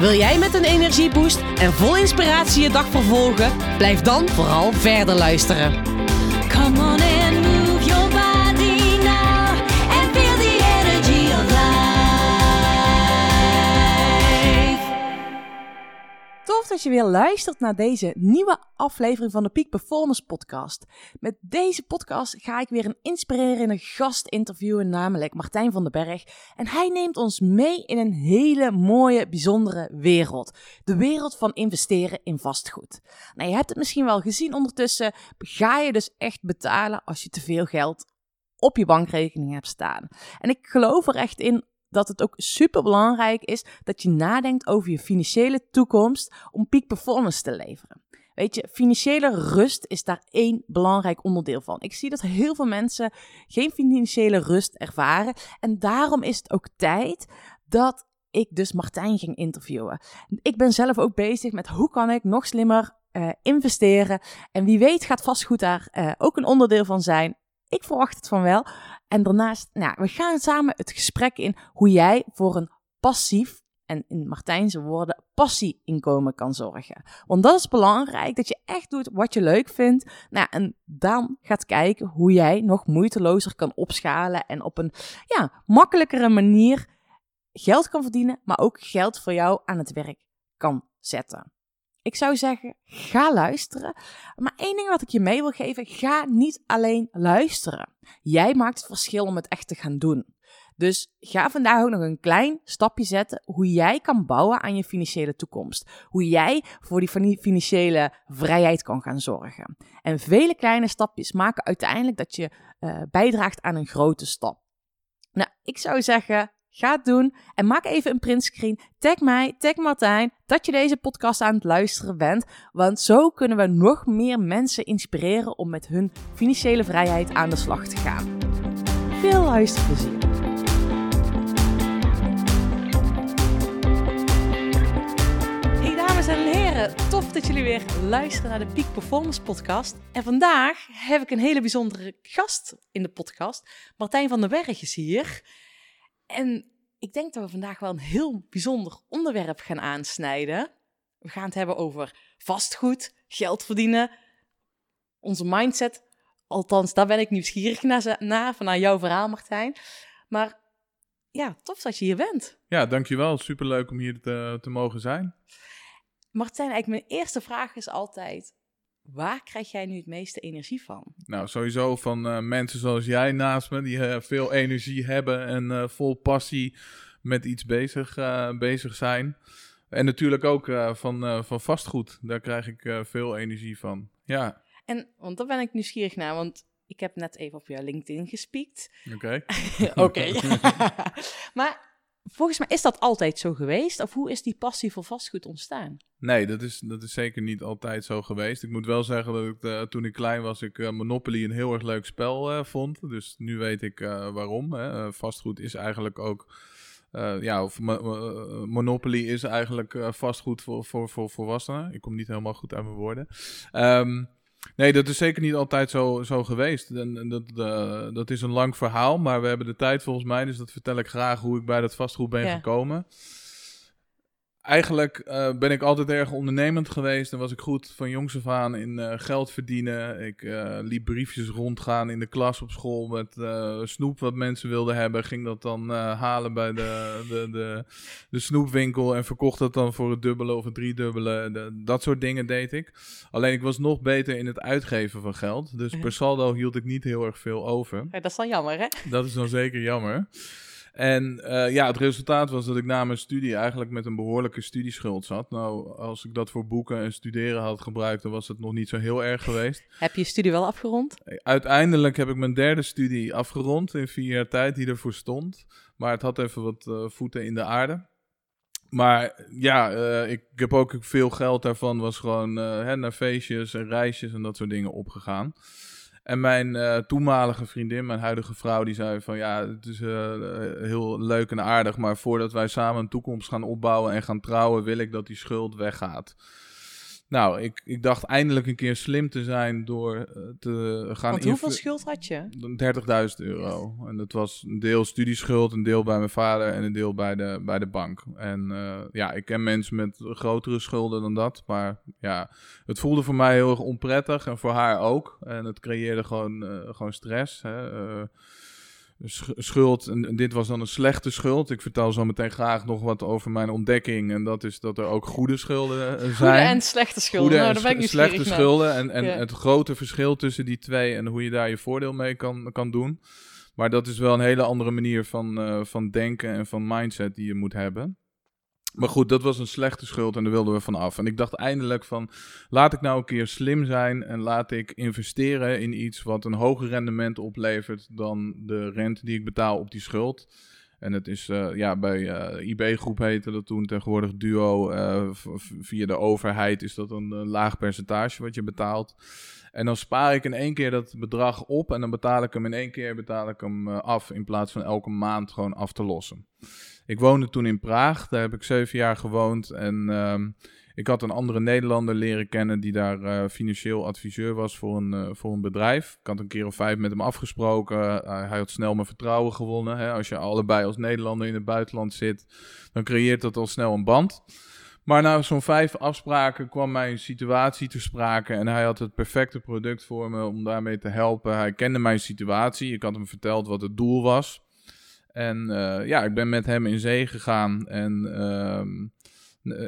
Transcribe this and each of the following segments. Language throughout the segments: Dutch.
Wil jij met een energieboost en vol inspiratie je dag vervolgen? Blijf dan vooral verder luisteren. Come on and dat je weer luistert naar deze nieuwe aflevering van de Peak Performance Podcast. Met deze podcast ga ik weer een inspirerende gast interviewen, namelijk Martijn van den Berg. En hij neemt ons mee in een hele mooie, bijzondere wereld. De wereld van investeren in vastgoed. Nou, je hebt het misschien wel gezien ondertussen. Ga je dus echt betalen als je te veel geld op je bankrekening hebt staan. En ik geloof er echt in dat het ook super belangrijk is dat je nadenkt over je financiële toekomst om peak performance te leveren. Weet je, financiële rust is daar één belangrijk onderdeel van. Ik zie dat heel veel mensen geen financiële rust ervaren. En daarom is het ook tijd dat ik dus Martijn ging interviewen. Ik ben zelf ook bezig met hoe kan ik nog slimmer eh, investeren. En wie weet gaat vastgoed daar eh, ook een onderdeel van zijn. Ik verwacht het van wel. En daarnaast, nou, we gaan samen het gesprek in hoe jij voor een passief, en in Martijnse woorden, passie-inkomen kan zorgen. Want dat is belangrijk, dat je echt doet wat je leuk vindt. Nou, en dan gaat kijken hoe jij nog moeitelozer kan opschalen en op een ja, makkelijkere manier geld kan verdienen, maar ook geld voor jou aan het werk kan zetten. Ik zou zeggen, ga luisteren. Maar één ding wat ik je mee wil geven, ga niet alleen luisteren. Jij maakt het verschil om het echt te gaan doen. Dus ga vandaag ook nog een klein stapje zetten hoe jij kan bouwen aan je financiële toekomst. Hoe jij voor die financiële vrijheid kan gaan zorgen. En vele kleine stapjes maken uiteindelijk dat je eh, bijdraagt aan een grote stap. Nou, ik zou zeggen, ga het doen en maak even een printscreen. Tag mij, tag Martijn, dat je deze podcast aan het luisteren bent. Want zo kunnen we nog meer mensen inspireren om met hun financiële vrijheid aan de slag te gaan. Veel luisterplezier. Hey dames en heren, tof dat jullie weer luisteren naar de Peak Performance podcast. En vandaag heb ik een hele bijzondere gast in de podcast. Martijn van den Berg is hier. En ik denk dat we vandaag wel een heel bijzonder onderwerp gaan aansnijden. We gaan het hebben over vastgoed, geld verdienen, onze mindset. Althans, daar ben ik nieuwsgierig naar, naar van naar jouw verhaal, Martijn. Maar ja, tof dat je hier bent. Ja, dankjewel. Superleuk om hier te, te mogen zijn. Martijn, eigenlijk mijn eerste vraag is altijd: waar krijg jij nu het meeste energie van? Nou, sowieso van eh, mensen zoals jij naast me, die eh, veel energie hebben en eh, vol passie met iets bezig, bezig zijn. En natuurlijk ook van, van vastgoed. Daar krijg ik veel energie van. Ja, En, want daar ben ik nieuwsgierig naar, want ik heb net even op jouw LinkedIn gespiekt. oké. Oké. maar volgens mij is dat altijd zo geweest? Of hoe is die passie voor vastgoed ontstaan? Nee, dat is, dat is zeker niet altijd zo geweest. Ik moet wel zeggen dat ik eh, toen ik klein was, ik eh, Monopoly een heel erg leuk spel eh, vond. Dus nu weet ik waarom. Hè. Vastgoed is eigenlijk ook... ja, of mo- mo- Monopoly is eigenlijk vastgoed voor, voor, voor volwassenen. Ik kom niet helemaal goed uit mijn woorden. Ehm, nee, dat is zeker niet altijd zo, zo geweest. En, dat, eh, dat is een lang verhaal, maar we hebben de tijd volgens mij. Dus dat vertel ik graag hoe ik bij dat vastgoed ben Ja. gekomen. Eigenlijk eh, ben ik altijd erg ondernemend geweest en was ik goed van jongs af aan in eh, geld verdienen. Ik eh, liep briefjes rondgaan in de klas op school met snoep wat mensen wilden hebben. Ging dat dan halen bij de, de, de, de snoepwinkel en verkocht dat dan voor het dubbele of het driedubbele. De- dat soort dingen deed ik. Alleen ik was nog beter in het uitgeven van geld. Dus Ja. per saldo hield ik niet heel erg veel over. Ja, dat is dan jammer, hè? Dat is dan zeker jammer. En eh, ja, het resultaat was dat ik na mijn studie eigenlijk met een behoorlijke studieschuld zat. Nou, als ik dat voor boeken en studeren had gebruikt, dan was het nog niet zo heel erg geweest. Heb je je studie wel afgerond? Uiteindelijk heb ik mijn derde studie afgerond in vier jaar tijd die ervoor stond. Maar het had even wat eh, voeten in de aarde. maar ja, eh, ik, heb ook veel geld daarvan was gewoon eh, hè, naar feestjes en reisjes en dat soort dingen opgegaan. En mijn eh, toenmalige vriendin, mijn huidige vrouw, die zei van ja, het is eh, heel leuk en aardig, maar voordat wij samen een toekomst gaan opbouwen en gaan trouwen, wil ik dat die schuld weggaat. Nou, ik, ik dacht eindelijk een keer slim te zijn door eh, te gaan Want hoeveel schuld had je? 30.000 euro. En dat was een deel studieschuld, een deel bij mijn vader en een deel bij de, bij de bank. En eh, ja, ik ken mensen met grotere schulden dan dat. Maar ja, het voelde voor mij heel erg onprettig en voor haar ook. En het creëerde gewoon, eh, gewoon stress. Hè. Schuld, en dit was dan een slechte schuld. Ik vertel zo meteen graag nog wat over mijn ontdekking. En dat is dat er ook goede schulden eh, zijn. Goede en slechte schulden. Goede nou, en slechte schulden en, en Ja. het grote verschil tussen die twee en hoe je daar je voordeel mee kan, kan doen. Maar dat is wel een hele andere manier van, eh, van denken en van mindset die je moet hebben. Maar goed, dat was een slechte schuld en daar wilden we van af. En ik dacht eindelijk van, laat ik nou een keer slim zijn en laat ik investeren in iets wat een hoger rendement oplevert dan de rente die ik betaal op die schuld. En het is, eh, ja, bij eh IB-groep heette dat toen tegenwoordig Duo. eh, via de overheid is dat een, laag percentage wat je betaalt. En dan spaar ik in één keer dat bedrag op en dan betaal ik hem in één keer betaal ik hem, af. In plaats van elke maand gewoon af te lossen. Ik woonde toen in Praag, daar heb ik zeven jaar gewoond. En ehm, ik had een andere Nederlander leren kennen die daar eh, financieel adviseur was voor een, eh, voor een bedrijf. Ik had een keer of vijf met hem afgesproken. Eh, hij had snel mijn vertrouwen gewonnen. Hè. Als je allebei als Nederlander in het buitenland zit, dan creëert dat al snel een band. Maar na zo'n vijf afspraken kwam mijn situatie te sprake. En hij had het perfecte product voor me om daarmee te helpen. Hij kende mijn situatie. Ik had hem verteld wat het doel was. En eh, ja, ik ben met hem in zee gegaan. En ehm,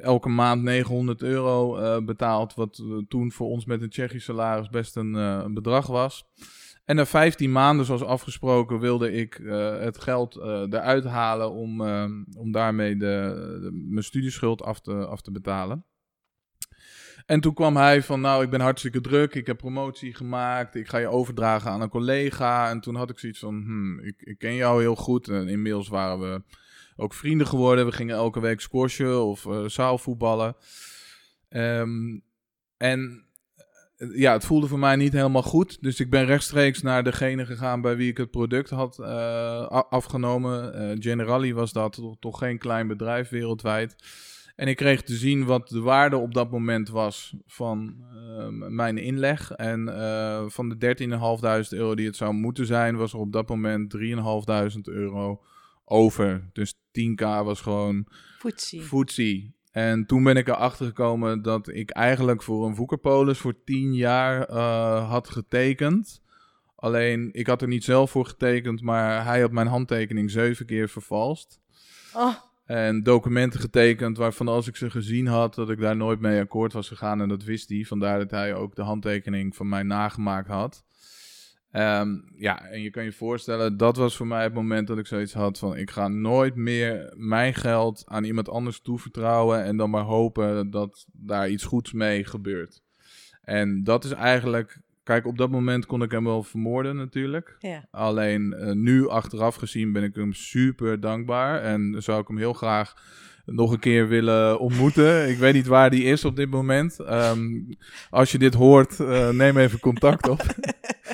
elke maand 900 euro eh, betaald. Wat eh, toen voor ons met een Tsjechisch salaris best een, eh, bedrag was. En na 15 maanden, zoals afgesproken, wilde ik eh, het geld eh, eruit halen om, eh, om daarmee de- mijn studieschuld af te, af te betalen. En toen kwam hij van, nou, ik ben hartstikke druk, ik heb promotie gemaakt, ik ga je overdragen aan een collega. En toen had ik zoiets van, hmm, ik, ik ken jou heel goed. En inmiddels waren we ook vrienden geworden. We gingen elke week squashen of eh, zaalvoetballen. Ehm, en eh, ja, het voelde voor mij niet helemaal goed. Dus ik ben rechtstreeks naar degene gegaan bij wie ik het product had eh, afgenomen. Eh, Generali was dat, toch geen klein bedrijf wereldwijd. En ik kreeg te zien wat de waarde op dat moment was van eh, mijn inleg. En eh, van de 13.500 euro die het zou moeten zijn, was er op dat moment 3.500 euro over. Dus 10k was gewoon. Footsie. En toen ben ik erachter gekomen dat ik eigenlijk voor een Woekerpolis voor 10 jaar eh, had getekend. Alleen, ik had er niet zelf voor getekend, maar hij had mijn handtekening zeven keer vervalst. Oh, En documenten getekend waarvan als ik ze gezien had, dat ik daar nooit mee akkoord was gegaan. En dat wist hij. Vandaar dat hij ook de handtekening van mij nagemaakt had. Ehm, ja, en je kan je voorstellen, dat was voor mij het moment dat ik zoiets had van... ik ga nooit meer mijn geld aan iemand anders toevertrouwen... en dan maar hopen dat daar iets goeds mee gebeurt. En dat is eigenlijk... Kijk, op dat moment kon ik hem wel vermoorden natuurlijk. ja. Alleen eh, nu achteraf gezien ben ik hem super dankbaar. En zou ik hem heel graag nog een keer willen ontmoeten. ik weet niet waar die is op dit moment. Ehm, als je dit hoort, eh, neem even contact op.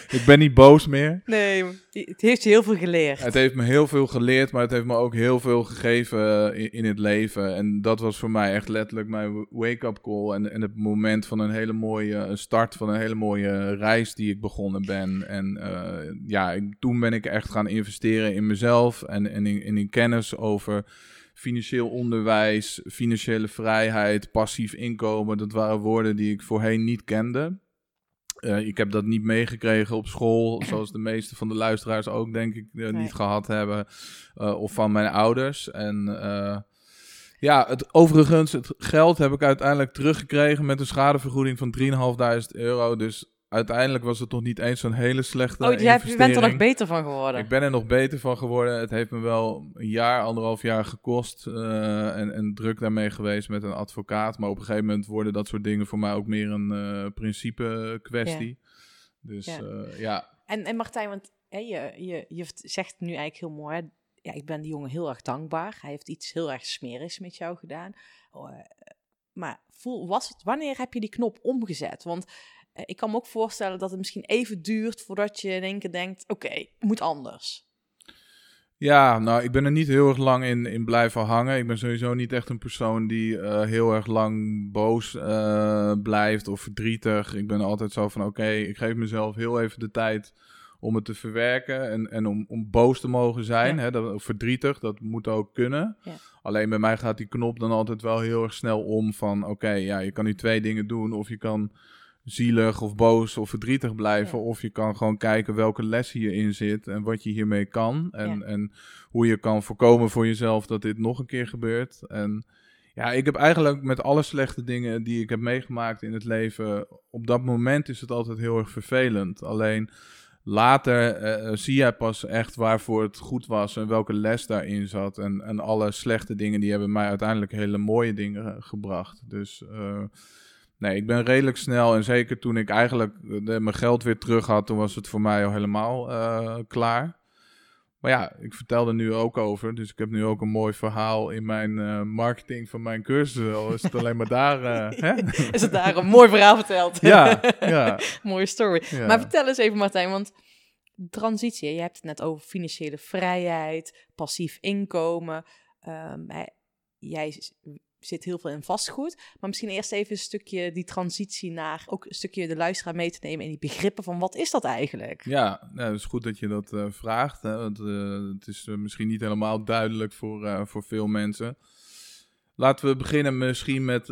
ik ben niet boos meer. Nee, het heeft je heel veel geleerd. Het heeft me heel veel geleerd, maar het heeft me ook heel veel gegeven eh, in, in het leven. En dat was voor mij echt letterlijk mijn wake-up call. En, en het moment van een hele mooie start van een hele mooie reis die ik begonnen ben. En eh, ja, ik- toen ben ik echt gaan investeren in mezelf en, en in, in, in kennis over financieel onderwijs, financiële vrijheid, passief inkomen. Dat waren woorden die ik voorheen niet kende. Eh, ik heb dat niet meegekregen op school, zoals de meeste van de luisteraars ook, denk ik, eh, Nee. niet gehad hebben. eh, of van mijn ouders. En ja, het, overigens, het geld heb ik uiteindelijk teruggekregen met een schadevergoeding van 3.500 euro. Dus uiteindelijk was het nog niet eens zo'n hele slechte Oh, jij je bent er nog beter van geworden. Ik ben er nog beter van geworden. Het heeft me wel een jaar, anderhalf jaar gekost. eh, en, en druk daarmee geweest met een advocaat. Maar op een gegeven moment worden dat soort dingen voor mij ook meer een eh, principe kwestie. Dus Ja. ja. ja. En, en Martijn, want hè, je, je, je zegt nu eigenlijk heel mooi, hè, ja, ik ben die jongen heel erg dankbaar. Hij heeft iets heel erg smerigs met jou gedaan. Oh, eh, maar voel, was het, wanneer heb je die knop omgezet? Want eh, ik kan me ook voorstellen dat het misschien even duurt voordat je in één keer denkt: oké, moet anders. Ja, nou, ik ben er niet heel erg lang in, in blijven hangen. Ik ben sowieso niet echt een persoon die eh, heel erg lang boos eh, blijft of verdrietig. Ik ben altijd zo van, oké, ik geef mezelf heel even de tijd om het te verwerken en, en om, om boos te mogen zijn. Ja. Hè, dat, of verdrietig, dat moet ook kunnen. Ja. Alleen bij mij gaat die knop dan altijd wel heel erg snel om van, oké, ja, je kan nu twee dingen doen. Of je kan zielig of boos of verdrietig blijven. Ja. Of je kan gewoon kijken welke les hierin zit en wat je hiermee kan. En, Ja. en hoe je kan voorkomen voor jezelf dat dit nog een keer gebeurt. En ja, ik heb eigenlijk met alle slechte dingen die ik heb meegemaakt in het leven, op dat moment is het altijd heel erg vervelend. Alleen later eh, zie jij pas echt waarvoor het goed was en welke les daarin zat. En, en alle slechte dingen die hebben mij uiteindelijk hele mooie dingen eh, gebracht. Dus eh, nee, ik ben redelijk snel en zeker toen ik eigenlijk eh, de- mijn geld weer terug had, toen was het voor mij al helemaal eh, klaar. Maar ja, ik vertel er nu ook over. Dus ik heb nu ook een mooi verhaal in mijn eh, marketing van mijn cursus. Al is het alleen maar daar. hè? Is het daar een mooi verhaal verteld? Ja, ja. Mooie story. Ja. Maar vertel eens even, Martijn, want transitie, je hebt het net over financiële vrijheid, passief inkomen. Ehm, jij zit heel veel in vastgoed, maar misschien eerst even een stukje die transitie naar, ook een stukje de luisteraar mee te nemen en die begrippen van wat is dat eigenlijk? Ja, nou, het is goed dat je dat eh, vraagt. Hè, want eh, het is eh, misschien niet helemaal duidelijk voor, voor veel mensen. Laten we beginnen misschien met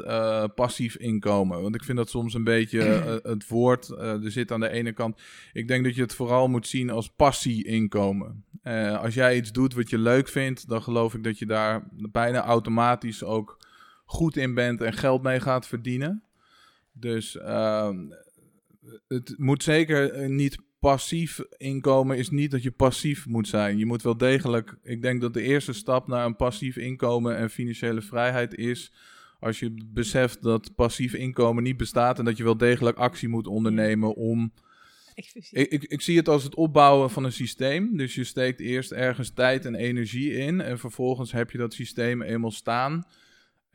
passief inkomen. Want ik vind dat soms een beetje het woord. er zit aan de ene kant. Ik denk dat je het vooral moet zien als passie-inkomen. Als jij iets doet wat je leuk vindt, dan geloof ik dat je daar bijna automatisch ook goed in bent en geld mee gaat verdienen. Dus ehm, het moet zeker eh, niet passief inkomen is niet dat je passief moet zijn. Je moet wel degelijk. Ik denk dat de eerste stap naar een passief inkomen en financiële vrijheid is. Als je beseft dat passief inkomen niet bestaat en dat je wel degelijk actie moet ondernemen om. Ik, Ik, ik, ik zie het als het opbouwen van een systeem. Dus je steekt eerst ergens tijd en energie in. En vervolgens heb je dat systeem eenmaal staan.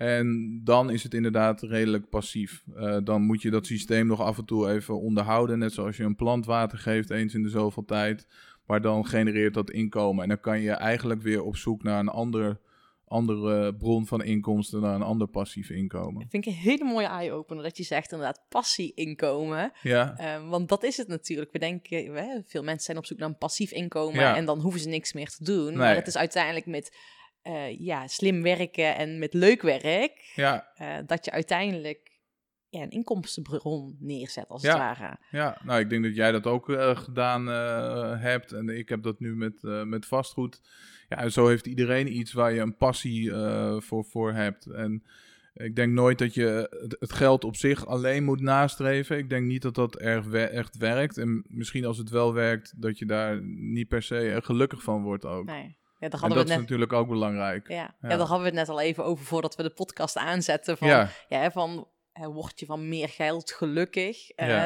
En dan is het inderdaad redelijk passief. Eh, dan moet je dat systeem nog af en toe even onderhouden. Net zoals je een plant water geeft eens in de zoveel tijd. Maar dan genereert dat inkomen. En dan kan je eigenlijk weer op zoek naar een andere, andere bron van inkomsten. Naar een ander passief inkomen. vind ik een hele mooie eye-opener dat je zegt inderdaad passie inkomen. Ja, Eh, want dat is het natuurlijk. We denken, veel mensen zijn op zoek naar een passief inkomen Ja. en dan hoeven ze niks meer te doen. Nee. Maar het is uiteindelijk met eh, ja, slim werken en met leuk werk ja, eh, dat je uiteindelijk ja, een inkomstenbron neerzet als Ja. het ware. Ja, nou, ik denk dat jij dat ook eh, gedaan hebt. En ik heb dat nu met, met vastgoed. Ja, en zo heeft iedereen iets waar je een passie voor, voor hebt. En ik denk nooit dat je het, geld op zich alleen moet nastreven. Ik denk niet dat dat erg we- echt werkt. En misschien als het wel werkt, dat je daar niet per se gelukkig van wordt ook. Nee. Ja, daar en hadden dat we is net. natuurlijk ook belangrijk. Ja. Ja. Ja. daar hadden we het net al even over voordat we de podcast aanzetten. Van, ja. ja, van word je van meer geld gelukkig? Eh,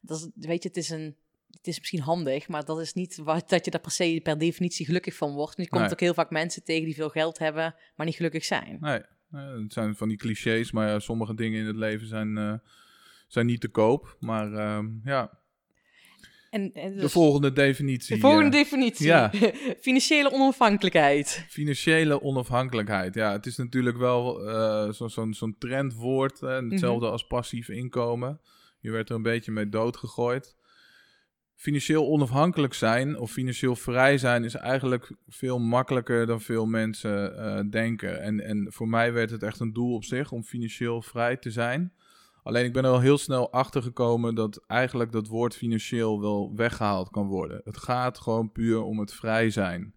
dat is, weet je, het is een. Het is misschien handig, maar dat is niet wat, dat je daar per se per definitie gelukkig van wordt. Je komt Nee. ook heel vaak mensen tegen die veel geld hebben, maar niet gelukkig zijn. Nee, het zijn van die clichés, maar ja, sommige dingen in het leven zijn, eh, zijn niet te koop. Maar ehm, ja, En, en de dus- volgende definitie. de volgende eh, definitie. ja. Financiële onafhankelijkheid. financiële onafhankelijkheid. Ja, het is natuurlijk wel eh, zo- zo'n trendwoord. Hè, Mhm. hetzelfde als passief inkomen. Je werd er een beetje mee doodgegooid. Financieel onafhankelijk zijn of financieel vrij zijn is eigenlijk veel makkelijker dan veel mensen eh, denken. En, en voor mij werd het echt een doel op zich om financieel vrij te zijn. Alleen ik ben er al heel snel achter gekomen dat eigenlijk dat woord financieel wel weggehaald kan worden. Het gaat gewoon puur om het vrij zijn.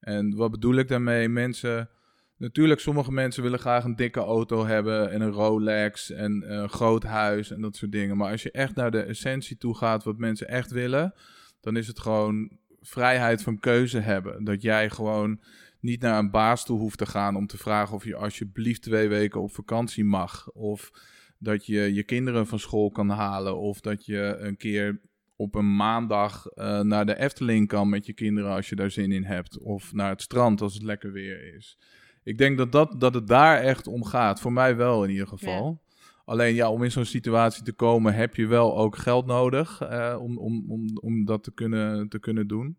En wat bedoel ik daarmee? Mensen, natuurlijk, sommige mensen willen graag een dikke auto hebben en een Rolex en een groot huis en dat soort dingen. Maar als je echt naar de essentie toe gaat, wat mensen echt willen, dan is het gewoon vrijheid van keuze hebben. Dat jij gewoon niet naar een baas toe hoeft te gaan om te vragen of je alsjeblieft twee weken op vakantie mag. Of dat je je kinderen van school kan halen. Of dat je een keer op een maandag eh, naar de Efteling kan met je kinderen als je daar zin in hebt. Of naar het strand als het lekker weer is. Ik denk dat, dat, dat het daar echt om gaat. Voor mij wel in ieder geval. Alleen ja, om in zo'n situatie te komen heb je wel ook geld nodig eh, om, om, om, om dat te kunnen, te kunnen doen.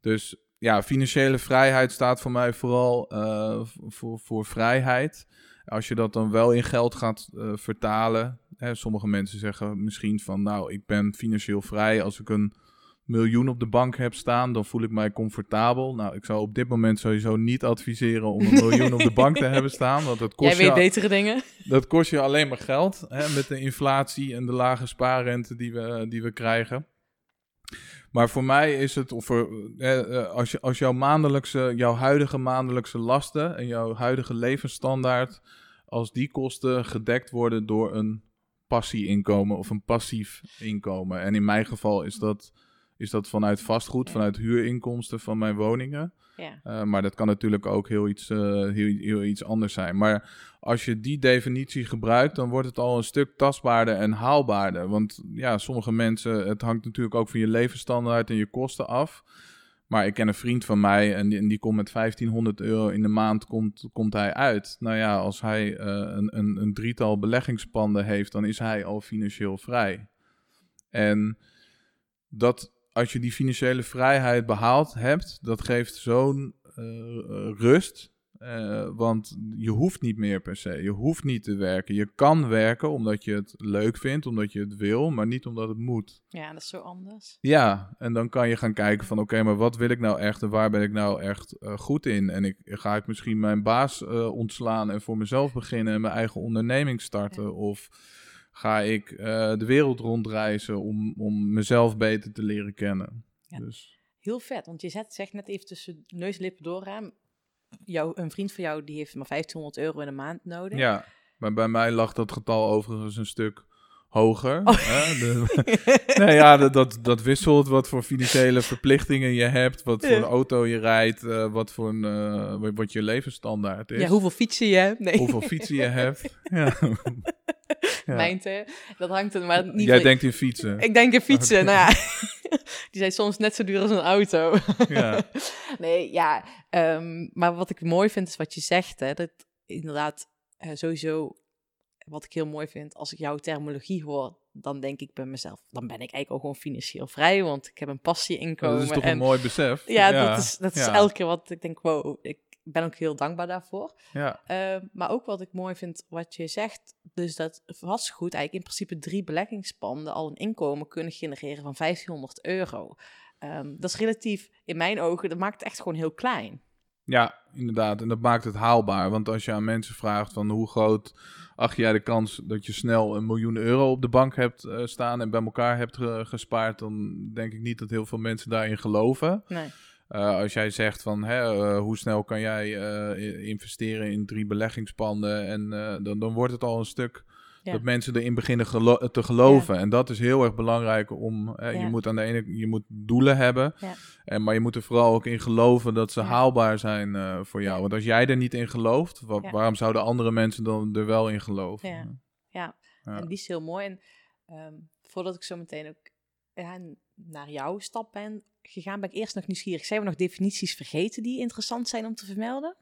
Dus ja, financiële vrijheid staat voor mij vooral eh, voor, voor vrijheid. Als je dat dan wel in geld gaat eh, vertalen. Hè, sommige mensen zeggen misschien van nou, ik ben financieel vrij als ik een miljoen op de bank heb staan, dan voel ik mij comfortabel. Nou, ik zou op dit moment sowieso niet adviseren om een miljoen op de bank te hebben staan, want dat kost Jij weet je betere dingen. dat kost je alleen maar geld hè, met de inflatie en de lage spaarrente die we, die we krijgen. Maar voor mij is het, of eh, eh, als, je, als jouw maandelijkse, jouw huidige maandelijkse lasten en jouw huidige levensstandaard, als die kosten gedekt worden door een passieinkomen of een passief inkomen. En in mijn geval is dat, is dat vanuit vastgoed, Ja. vanuit huurinkomsten van mijn woningen. Ja. Uh, maar dat kan natuurlijk ook heel iets, uh, heel, heel iets anders zijn. Maar als je die definitie gebruikt, dan wordt het al een stuk tastbaarder en haalbaarder. Want ja, sommige mensen, het hangt natuurlijk ook van je levensstandaard en je kosten af. Maar ik ken een vriend van mij en die, die komt met 1500 euro in de maand komt, komt hij uit. Nou ja, als hij uh, een, een, een drietal beleggingspanden heeft, dan is hij al financieel vrij. En dat als je die financiële vrijheid behaald hebt, dat geeft zo'n uh, rust. Uh, want je hoeft niet meer per se. Je hoeft niet te werken. Je kan werken omdat je het leuk vindt, omdat je het wil, maar niet omdat het moet. Ja, dat is zo anders. Ja, en dan kan je gaan kijken van oké, okay, maar wat wil ik nou echt en waar ben ik nou echt uh, goed in? En ik, ga ik misschien mijn baas ontslaan en voor mezelf beginnen en mijn eigen onderneming starten? Ja. Of ga ik de wereld rondreizen om, om mezelf beter te leren kennen. Ja. Dus. Heel vet, want je zet, zegt net even tussen neus en lippen door. Hè? Jou, een vriend van jou die heeft maar 1500 euro in de maand nodig. Ja, maar bij mij lag dat getal overigens een stuk hoger. Oh. Hè? De, nee, ja, dat, dat, dat wisselt wat voor financiële verplichtingen je hebt, wat voor een auto je rijdt, uh, wat voor een, uh, wat je levensstandaard is. Ja, hoeveel fietsen je hebt. Nee. Hoeveel fietsen je hebt. ja. Ja. Dat hangt er maar niet Jij van- denkt in fietsen. Ik denk in fietsen, nou ja. Die zijn soms net zo duur als een auto. Ja. Nee, ja. ehm, maar wat ik mooi vind is wat je zegt, hè. Dat inderdaad eh, sowieso... Wat ik heel mooi vind, als ik jouw terminologie hoor, dan denk ik bij mezelf, dan ben ik eigenlijk al gewoon financieel vrij, want ik heb een passie inkomen. dat is toch en, een mooi besef. Ja, dat is, dat is ja. elke keer wat ik denk, wow, ik ben ook heel dankbaar daarvoor. Ja, Uh, maar ook wat ik mooi vind, wat je zegt, dus dat vastgoed eigenlijk in principe drie beleggingspanden al een inkomen kunnen genereren van 1500 euro. Um, dat is relatief, in mijn ogen, dat maakt het echt gewoon heel klein. Ja, inderdaad. En dat maakt het haalbaar. Want als je aan mensen vraagt van hoe groot acht jij de kans dat je snel een miljoen euro op de bank hebt uh, staan en bij elkaar hebt ge gespaard, dan denk ik niet dat heel veel mensen daarin geloven. Nee. Uh, als jij zegt van hè, uh, hoe snel kan jij investeren in drie beleggingspanden, en dan, dan wordt het al een stuk ja. dat mensen erin beginnen gelo te geloven. Ja. En dat is heel erg belangrijk om. Ja. Je moet aan de ene je moet doelen hebben, en, maar je moet er vooral ook in geloven dat ze haalbaar zijn uh, voor jou. Want als jij er niet in gelooft, wa waarom zouden andere mensen dan er wel in geloven? Ja, ja. en die is heel mooi. En um, voordat ik zo meteen ook naar jouw stap ben gegaan, ben ik eerst nog nieuwsgierig. Zijn we nog definities vergeten die interessant zijn om te vermelden?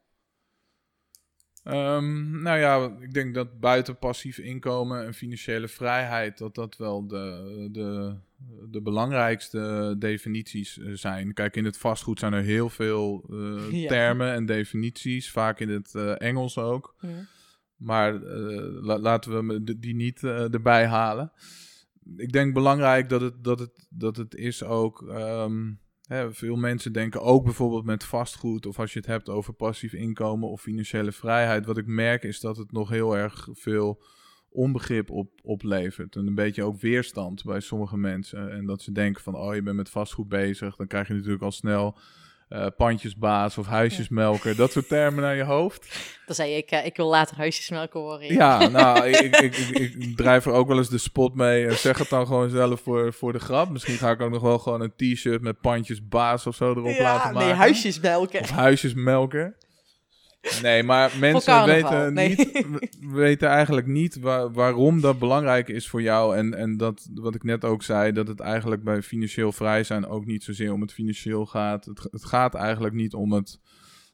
Um, nou ja, ik denk dat buiten passief inkomen en financiële vrijheid, dat dat wel de, de, de belangrijkste definities uh, zijn. Kijk, in het vastgoed zijn er heel veel uh, ja. termen en definities, vaak in het uh, Engels ook. Ja. Maar la laten we die niet erbij halen. Ik denk belangrijk dat het, dat het, dat het is ook. Um, Veel mensen denken ook bijvoorbeeld met vastgoed of als je het hebt over passief inkomen of financiële vrijheid. Wat ik merk is dat het nog heel erg veel onbegrip op, oplevert. En een beetje ook weerstand bij sommige mensen. En dat ze denken van, oh je bent met vastgoed bezig. Dan krijg je natuurlijk al snel uh, pandjesbaas of huisjesmelker. Ja. Dat soort termen naar je hoofd. Dan zei ik, uh, ik wil later huisjesmelker worden. Ja, nou, ik, ik, ik, ik, drijf er ook wel eens de spot mee en zeg het dan gewoon zelf voor, voor de grap. Misschien ga ik ook nog wel gewoon een t-shirt met pandjesbaas of zo erop ja, laten maken. nee, huisjesmelker. Of huisjesmelker. Nee, maar mensen weten, nee. niet, we weten eigenlijk niet wa- waarom dat belangrijk is voor jou. En, en dat, wat ik net ook zei, dat het eigenlijk bij financieel vrij zijn ook niet zozeer om het financieel gaat. Het, het gaat eigenlijk niet om het,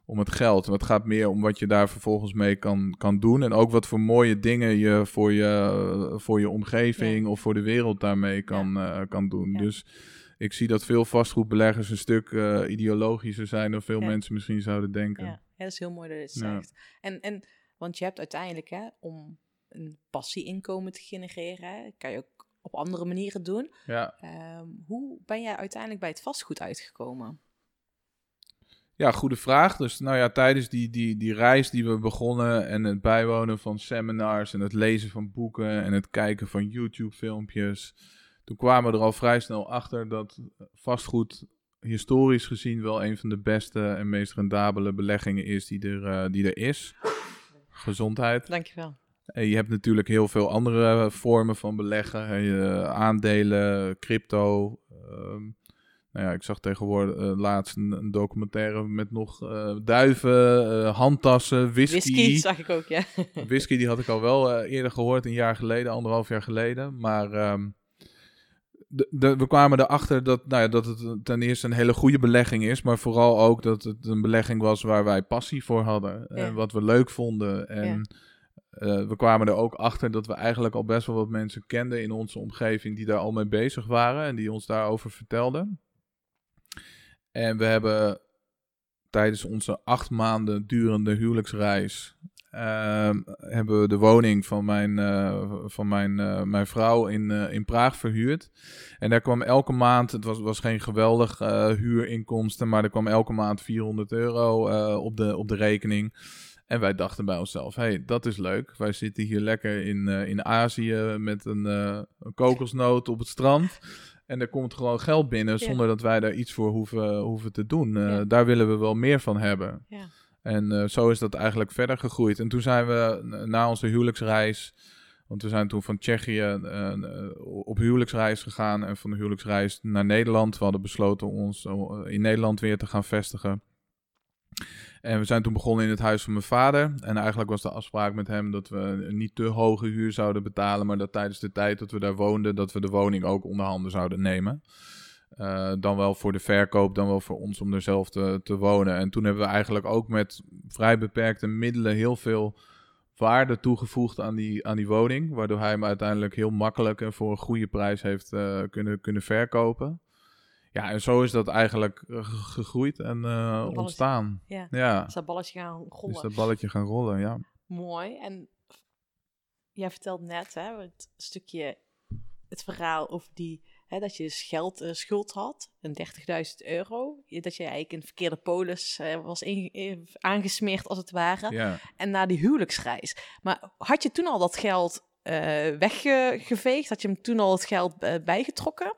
om het geld. Het gaat meer om wat je daar vervolgens mee kan, kan doen. En ook wat voor mooie dingen je voor je, voor je omgeving of voor de wereld daarmee kan, eh, kan doen. Ja. Dus ik zie dat veel vastgoedbeleggers een stuk eh, ideologischer zijn dan veel mensen misschien zouden denken. Ja, dat is heel mooi dat je het Ja. zegt. En, en, want je hebt uiteindelijk, hè, om een passieinkomen te genereren, hè, kan je ook op andere manieren doen. Ja. Ehm, hoe ben jij uiteindelijk bij het vastgoed uitgekomen? Ja, goede vraag. Dus nou ja, tijdens die, die, die reis die we begonnen en het bijwonen van seminars en het lezen van boeken en het kijken van YouTube-filmpjes, toen kwamen we er al vrij snel achter dat vastgoed historisch gezien wel een van de beste en meest rendabele beleggingen is die er, eh, die er is. Gezondheid. Dankjewel. En je hebt natuurlijk heel veel andere vormen van beleggen. je aandelen, crypto. ehm, nou ja, ik zag tegenwoordig eh, laatst een, een documentaire met nog eh, duiven, handtassen, whisky. Whisky zag ik ook, ja. Whisky die had ik al wel eerder gehoord, een jaar geleden, anderhalf jaar geleden. Maar ehm, de, de, we kwamen erachter dat, nou ja, dat het ten eerste een hele goede belegging is. Maar vooral ook dat het een belegging was waar wij passie voor hadden. Ja. En wat we leuk vonden. En eh, we kwamen er ook achter dat we eigenlijk al best wel wat mensen kenden in onze omgeving die daar al mee bezig waren. En die ons daarover vertelden. En we hebben tijdens onze acht maanden durende huwelijksreis hebben we de woning van mijn, eh, van mijn, eh, mijn vrouw in, eh, in Praag verhuurd. En daar kwam elke maand, het was, was geen geweldig huurinkomsten, maar er kwam elke maand 400 euro op, de, op de rekening. En wij dachten bij onszelf, hey, dat is leuk. Wij zitten hier lekker in, in Azië met een, eh, een kokosnoot op het strand. En er komt gewoon geld binnen Ja. zonder dat wij daar iets voor hoeven, hoeven te doen. Ja. Daar willen we wel meer van hebben. Ja. En eh, zo is dat eigenlijk verder gegroeid. En toen zijn we na onze huwelijksreis, want we zijn toen van Tsjechië eh, eh, op huwelijksreis gegaan en van de huwelijksreis naar Nederland. We hadden besloten ons in Nederland weer te gaan vestigen. En we zijn toen begonnen in het huis van mijn vader. En eigenlijk was de afspraak met hem dat we niet te hoge huur zouden betalen, maar dat tijdens de tijd dat we daar woonden, dat we de woning ook onder handen zouden nemen. Eh, dan wel voor de verkoop, dan wel voor ons om er zelf te, te wonen. En toen hebben we eigenlijk ook met vrij beperkte middelen heel veel waarde toegevoegd aan die, aan die woning. Waardoor hij hem uiteindelijk heel makkelijk en voor een goede prijs heeft eh, kunnen, kunnen verkopen. Ja, en zo is dat eigenlijk eh, ge- gegroeid en ontstaan. Ja. Ja, Is dat balletje gaan rollen. is dat balletje gaan rollen, ja. Mooi. En jij vertelt net hè, het stukje, het verhaal over die, hè, dat je dus geld eh, schuld had, een 30.000 euro. Dat je eigenlijk in de verkeerde polis eh, was eh, aangesmeerd als het ware. ja. En na die huwelijksreis. Maar had je toen al dat geld weggeveegd? Had je hem toen al het geld bijgetrokken?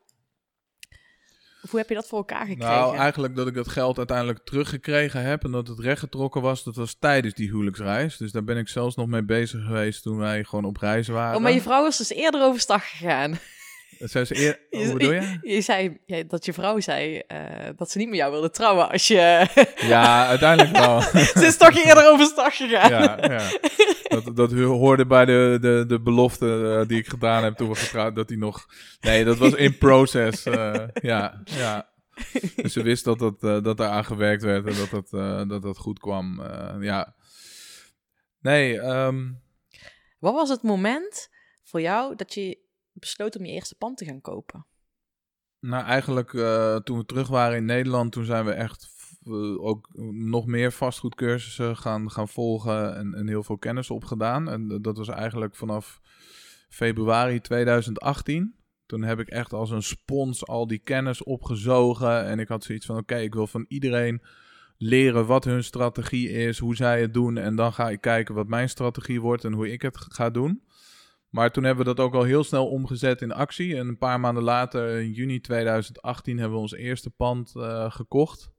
Of hoe heb je dat voor elkaar gekregen? Nou, eigenlijk dat ik dat geld uiteindelijk teruggekregen heb en dat het rechtgetrokken was, dat was tijdens die huwelijksreis. Dus daar ben ik zelfs nog mee bezig geweest toen wij gewoon op reis waren. oh, maar je vrouw is dus eerder overstag gegaan. Zei ze eer... Hoe bedoel je? Je zei ja, dat je vrouw zei eh, dat ze niet met jou wilde trouwen als je... Ja, uiteindelijk wel. ze is toch eerder overstag gegaan. ja, ja. Dat, dat hoorde bij de, de, de belofte eh, die ik gedaan heb toen we getrouwd, dat hij nog... Nee, dat was in process. eh, ja, ja. Dus ze wist dat, dat, dat daar aan gewerkt werd en dat dat, dat, dat goed kwam. ja. Nee, ehm, Wat was het moment voor jou dat je besloot om je eerste pand te gaan kopen? Nou, eigenlijk eh, toen we terug waren in Nederland, toen zijn we echt eh, ook nog meer vastgoedcursussen gaan, gaan volgen en, en heel veel kennis opgedaan. En dat was eigenlijk vanaf februari 2018. Toen heb ik echt als een spons al die kennis opgezogen. En ik had zoiets van: oké, ik wil van iedereen leren wat hun strategie is, hoe zij het doen. En dan ga ik kijken wat mijn strategie wordt en hoe ik het ga doen. Maar toen hebben we dat ook al heel snel omgezet in actie. En een paar maanden later, in juni 2018, hebben we ons eerste pand eh, gekocht.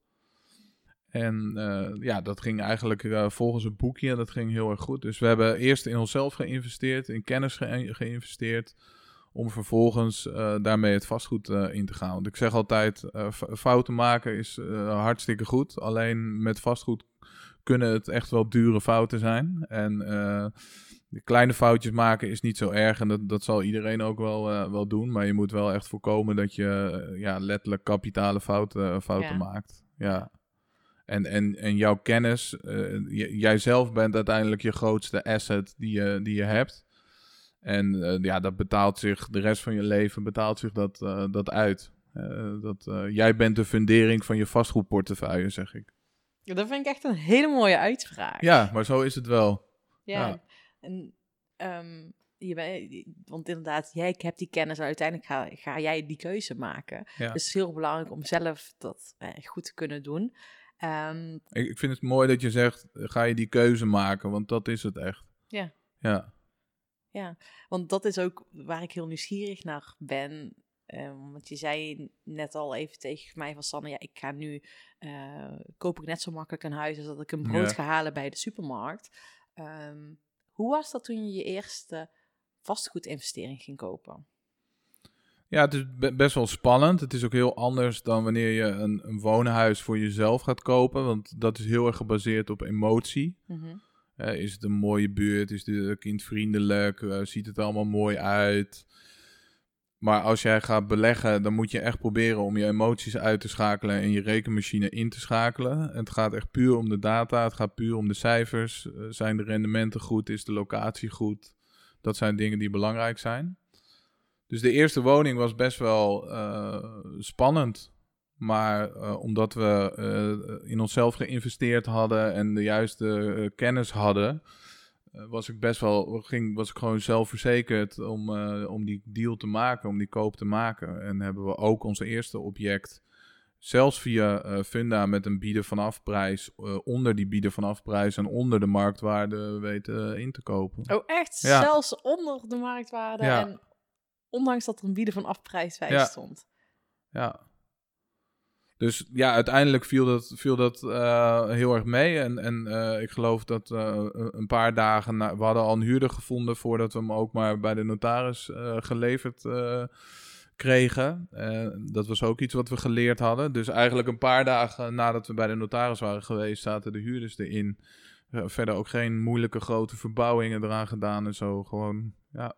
En eh, ja, dat ging eigenlijk eh, volgens het boekje. Dat ging heel erg goed. Dus we hebben eerst in onszelf geïnvesteerd, in kennis ge- geïnvesteerd. Om vervolgens daarmee het vastgoed in te gaan. Want ik zeg altijd, fouten maken is hartstikke goed. Alleen met vastgoed kunnen het echt wel dure fouten zijn. En de kleine foutjes maken is niet zo erg. En dat, dat zal iedereen ook wel, eh, wel doen. Maar je moet wel echt voorkomen dat je eh, ja, letterlijk kapitale fouten, fouten Ja. maakt. Ja. En, en, en jouw kennis, eh, j- jijzelf bent uiteindelijk je grootste asset die je, die je hebt. En eh, ja, dat betaalt zich, de rest van je leven betaalt zich dat, eh, dat uit. Eh, dat, eh, jij bent de fundering van je vastgoedportefeuille, zeg ik. Dat vind ik echt een hele mooie uitspraak. Ja, maar zo is het wel. Ja. Ja. En, ehm, je bent- want inderdaad, jij hebt die kennis en uiteindelijk ga, ga jij die keuze maken. Ja. Dus het is heel belangrijk om zelf dat eh, goed te kunnen doen. Ehm, Ik, ik vind het mooi dat je zegt, ga je die keuze maken, want dat is het echt. Ja. Ja, Ja, want dat is ook waar ik heel nieuwsgierig naar ben. Ehm, want je zei net al even tegen mij van Sanne, ja, ik ga nu, eh, koop ik net zo makkelijk een huis als dat ik een brood Ja. ga halen bij de supermarkt. Ehm, hoe was dat toen je je eerste vastgoedinvestering ging kopen? ja het is be- best wel spannend. Het is ook heel anders dan wanneer je een, een woonhuis voor jezelf gaat kopen, want dat is heel erg gebaseerd op emotie. Mhm. Eh, is het een mooie buurt? Is het kindvriendelijk? Eh, ziet het allemaal mooi uit? Maar als jij gaat beleggen, dan moet je echt proberen om je emoties uit te schakelen en je rekenmachine in te schakelen. Het gaat echt puur om de data, het gaat puur om de cijfers. Eh, zijn de rendementen goed? Is de locatie goed? Dat zijn dingen die belangrijk zijn. Dus de eerste woning was best wel eh, spannend. Maar eh, omdat we in onszelf geïnvesteerd hadden en de juiste kennis hadden, was ik best wel, ging, was ik gewoon zelfverzekerd om, eh, om die deal te maken, om die koop te maken. En hebben we ook ons eerste object, zelfs via eh, Funda met een bieden vanaf prijs, eh, onder die bieden vanaf prijs en onder de marktwaarde weten in te kopen. Oh, echt? Ja. Zelfs onder de marktwaarde Ja. en ondanks dat er een bieden van afprijs bij Ja. stond. Ja. Dus ja, uiteindelijk viel dat, viel dat eh, heel erg mee. En, en eh, ik geloof dat eh, een paar dagen... Na, we hadden al een huurder gevonden voordat we hem ook maar bij de notaris geleverd kregen. Dat was ook iets wat we geleerd hadden. Dus eigenlijk een paar dagen nadat we bij de notaris waren geweest... zaten de huurders erin. Verder ook geen moeilijke grote verbouwingen eraan gedaan en zo. Gewoon, ja.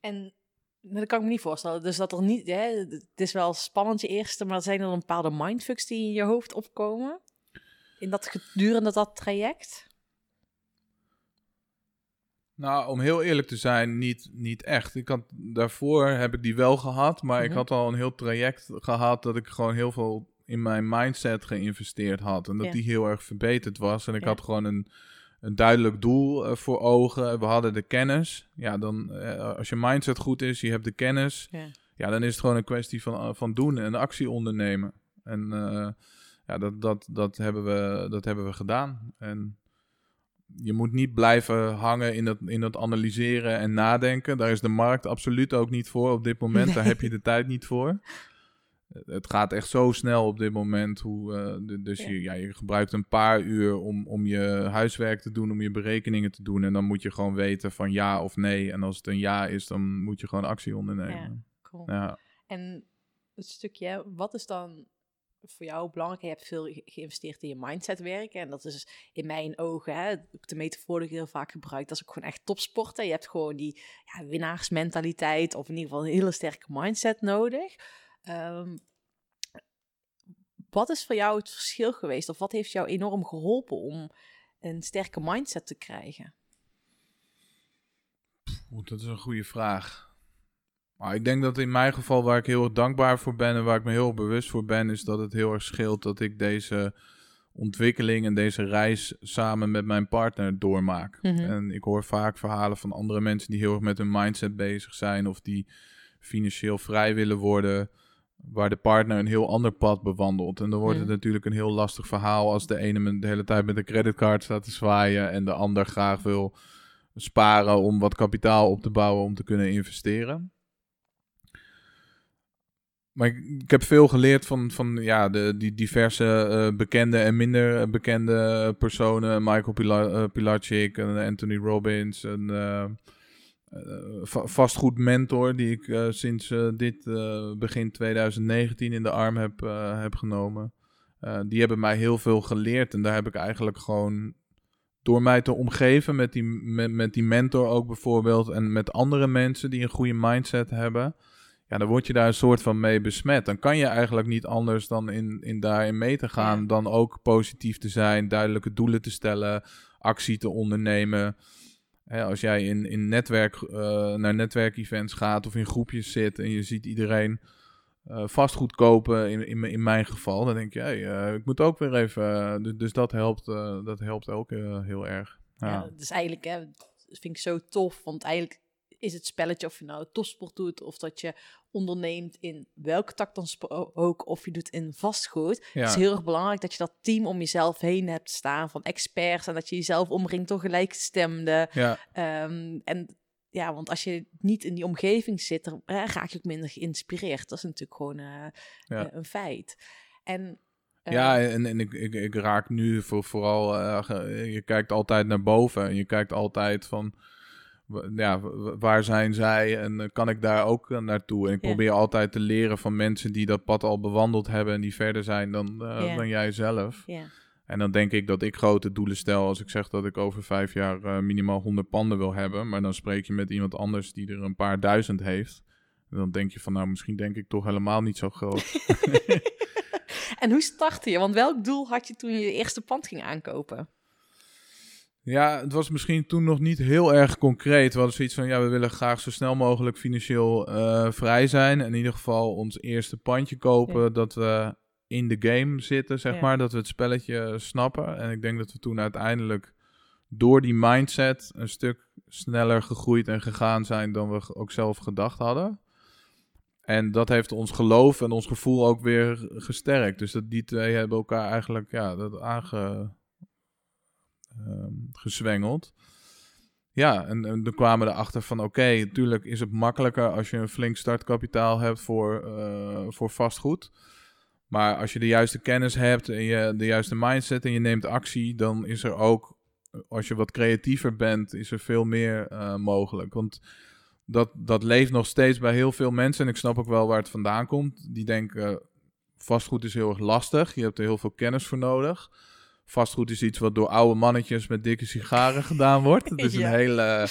En dat kan ik me niet voorstellen. Dus dat er niet, hè, het is wel spannend je eerste, maar zijn er dan bepaalde mindfucks die in je hoofd opkomen? In dat gedurende dat traject? Nou, om heel eerlijk te zijn, niet, niet echt. Ik had, daarvoor heb ik die wel gehad, maar ik Mhm. had al een heel traject gehad dat ik gewoon heel veel in mijn mindset geïnvesteerd had. En dat Ja. die heel erg verbeterd was. En ik Ja. had gewoon een, een duidelijk doel eh, voor ogen. We hadden de kennis. Ja, dan eh, als je mindset goed is, je hebt de kennis. Ja. Ja, dan is het gewoon een kwestie van, eh, van doen en actie ondernemen. En ja, dat, dat, dat, hebben we, dat hebben we gedaan. En je moet niet blijven hangen in dat, in dat analyseren en nadenken. Daar is de markt absoluut ook niet voor op dit moment. Daar heb je de tijd niet voor. Het gaat echt zo snel op dit moment. Hoe, eh, de- dus Ja. Je, ja, je gebruikt een paar uur om, om je huiswerk te doen, om je berekeningen te doen. En dan moet je gewoon weten van ja of nee. En als het een ja is, dan moet je gewoon actie ondernemen. Cool. Ja. En het stukje, wat is dan voor jou belangrijk? Je hebt veel ge- geïnvesteerd in je mindset werken. En dat is in mijn ogen, hè, de metafoor die ik heel vaak gebruik, dat is ook gewoon echt topsporten. Je hebt gewoon die ja, winnaarsmentaliteit of in ieder geval een hele sterke mindset nodig. Ehm, wat is voor jou het verschil geweest? Of wat heeft jou enorm geholpen om een sterke mindset te krijgen? Dat is een goede vraag. Maar ik denk dat in mijn geval waar ik heel erg dankbaar voor ben en waar ik me heel bewust voor ben, is dat het heel erg scheelt dat ik deze ontwikkeling en deze reis samen met mijn partner doormaak. Mhm. En ik hoor vaak verhalen van andere mensen die heel erg met hun mindset bezig zijn of die financieel vrij willen worden, waar de partner een heel ander pad bewandelt. En dan wordt het Mhm. natuurlijk een heel lastig verhaal als de ene de hele tijd met een creditcard staat te zwaaien en de ander graag wil sparen om wat kapitaal op te bouwen om te kunnen investeren. Maar ik, ik heb veel geleerd van, van ja, de, die diverse eh, bekende en minder bekende personen. Michael Pila eh, Pilacic en Anthony Robbins. Een eh, eh, va- vastgoedmentor die ik eh, sinds eh, dit begin 2019 in de arm heb, heb genomen. Die hebben mij heel veel geleerd. En daar heb ik eigenlijk gewoon door mij te omgeven met die, met, met die mentor ook bijvoorbeeld. En met andere mensen die een goede mindset hebben. Ja, dan word je daar een soort van mee besmet. Dan kan je eigenlijk niet anders dan in, in daarin mee te gaan. Ja. Dan ook positief te zijn, duidelijke doelen te stellen, actie te ondernemen. Als jij in, in netwerk, eh, naar netwerkevents gaat of in groepjes zit en je ziet iedereen eh, vastgoed kopen, in, in, in mijn geval, dan denk je, hey, eh, ik moet ook weer even. dus, dus dat helpt, dat helpt ook heel erg. Ja. Ja, dus eigenlijk hè, dat vind ik zo tof, want eigenlijk is het spelletje of je nou topsport doet of dat je onderneemt in welke tak dan ook, of je doet in vastgoed. Ja. Het is heel erg belangrijk dat je dat team om jezelf heen hebt staan van experts en dat je jezelf omringt door gelijkgestemden. ja, Ehm, en ja, want als je niet in die omgeving zit, dan eh, raak je ook minder geïnspireerd. Dat is natuurlijk gewoon eh, Ja. eh, een feit. En eh, ja, en, en ik, ik, ik raak nu voor, vooral, eh, je kijkt altijd naar boven en je kijkt altijd van, ja, waar zijn zij en eh, kan ik daar ook eh, naartoe? En ik probeer altijd te leren van mensen die dat pad al bewandeld hebben en die verder zijn dan, Ja. dan jij zelf. ja. En dan denk ik dat ik grote doelen stel als ik zeg dat ik over vijf jaar minimaal 100 panden wil hebben. Maar dan spreek je met iemand anders die er een paar duizend heeft. En dan denk je van nou, misschien denk ik toch helemaal niet zo groot. En hoe startte je? Want welk doel had je toen je je eerste pand ging aankopen? Ja, het was misschien toen nog niet heel erg concreet. We hadden zoiets van, ja, we willen graag zo snel mogelijk financieel eh, vrij zijn. En in ieder geval ons eerste pandje kopen, Ja. dat we in de game zitten, zeg Ja. maar. Dat we het spelletje snappen. En ik denk dat we toen uiteindelijk door die mindset een stuk sneller gegroeid en gegaan zijn dan we ook zelf gedacht hadden. En dat heeft ons geloof en ons gevoel ook weer gesterkt. Dus dat die twee hebben elkaar eigenlijk ja, dat aange, ehm, gezwengeld. Ja, en, dan kwamen we erachter van oké, natuurlijk is het makkelijker als je een flink startkapitaal hebt voor, eh, voor vastgoed. Maar als je de juiste kennis hebt en je de juiste mindset en je neemt actie, dan is er ook, als je wat creatiever bent, is er veel meer eh, mogelijk. Want dat, dat leeft nog steeds bij heel veel mensen en ik snap ook wel waar het vandaan komt. Die denken, vastgoed is heel erg lastig, je hebt er heel veel kennis voor nodig. Vastgoed is iets wat door oude mannetjes met dikke sigaren gedaan wordt. Het is Ja. een hele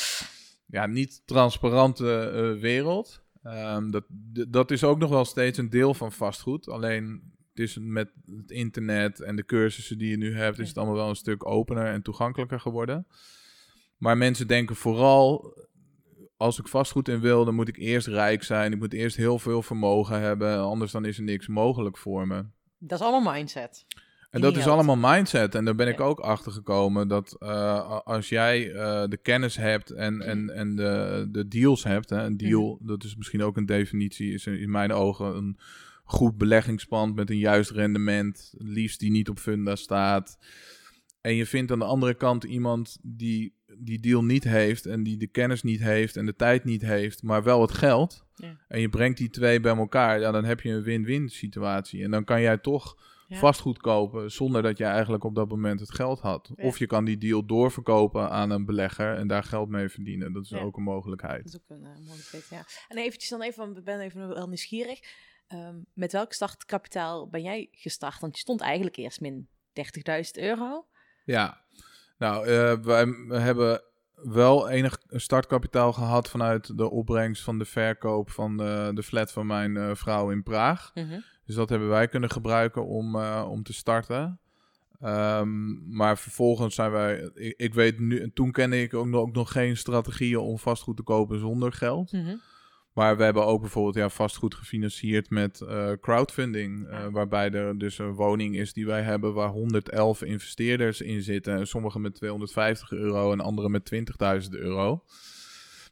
ja, niet transparante eh, wereld. Ehm, dat, dat is ook nog wel steeds een deel van vastgoed. Alleen het is met het internet en de cursussen die je nu hebt, is het allemaal wel een stuk opener en toegankelijker geworden. Maar mensen denken vooral, als ik vastgoed in wil, dan moet ik eerst rijk zijn. Ik moet eerst heel veel vermogen hebben, anders dan is er niks mogelijk voor me. Dat is allemaal mindset. En dat is allemaal mindset. En daar ben ik Ja. ook achter gekomen dat eh, als jij eh, de kennis hebt en, en, en de, de deals hebt. Hè, een deal, dat is misschien ook een definitie, is in mijn ogen een goed beleggingspand met een juist rendement. Liefst die niet op funda staat. En je vindt aan de andere kant iemand die die deal niet heeft en die de kennis niet heeft en de tijd niet heeft, maar wel het geld. Ja. En je brengt die twee bij elkaar, ja, dan heb je een win-win situatie. En dan kan jij toch Ja. vastgoed kopen zonder dat je eigenlijk op dat moment het geld had. Ja. Of je kan die deal doorverkopen aan een belegger en daar geld mee verdienen. Dat is Ja. ook een mogelijkheid. Dat is ook een uh, mogelijkheid, ja. En eventjes dan even, want ik ben even wel nieuwsgierig. Ehm, met welk startkapitaal ben jij gestart? Want je stond eigenlijk eerst min 30.000 euro. Ja, nou, eh, wij hebben wel enig startkapitaal gehad vanuit de opbrengst van de verkoop van de, de flat van mijn eh, vrouw in Praag. Dus dat hebben wij kunnen gebruiken om, eh, om te starten. Ehm, maar vervolgens zijn wij, ik, ik weet nu, en toen kende ik ook nog, ook nog geen strategieën om vastgoed te kopen zonder geld. Mhm. Maar we hebben ook bijvoorbeeld ja, vastgoed gefinancierd met eh, crowdfunding. eh, waarbij er dus een woning is die wij hebben waar 111 investeerders in zitten. En Sommigen met 250 euro en anderen met 20.000 euro.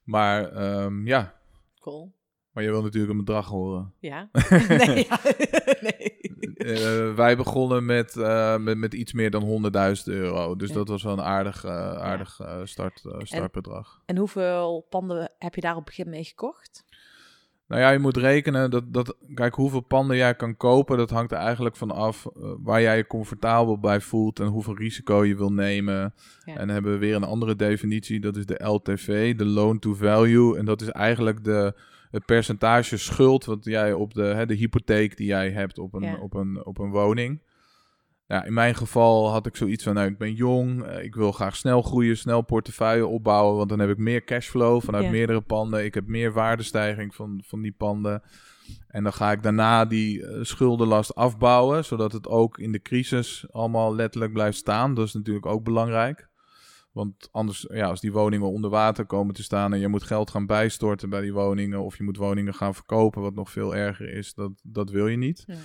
Maar ehm, ja, Cool. maar je wil natuurlijk een bedrag horen. Ja. nee, ja. nee. Eh, wij begonnen met, met, met iets meer dan 100.000 euro. Dus Ja. dat was wel een aardig, aardig start, startbedrag. En hoeveel panden heb je daar op het begin mee gekocht? Nou ja, je moet rekenen dat, dat kijk, hoeveel panden jij kan kopen, dat hangt er eigenlijk van af eh, waar jij je comfortabel bij voelt en hoeveel risico je wil nemen. Ja. En dan hebben we weer een andere definitie, dat is de LTV, de loan to value. En dat is eigenlijk de, het percentage schuld wat jij op de, hè, de hypotheek die jij hebt op een, Ja. op een, op een woning. Ja, in mijn geval had ik zoiets van, nou, ik ben jong, eh, ik wil graag snel groeien, snel portefeuille opbouwen, want dan heb ik meer cashflow vanuit meerdere panden. Ik heb meer waardestijging van, van die panden. En dan ga ik daarna die eh, schuldenlast afbouwen, zodat het ook in de crisis allemaal letterlijk blijft staan. Dat is natuurlijk ook belangrijk. Want anders, ja, als die woningen onder water komen te staan en je moet geld gaan bijstorten bij die woningen, of je moet woningen gaan verkopen, wat nog veel erger is, dat, dat wil je niet. Ja.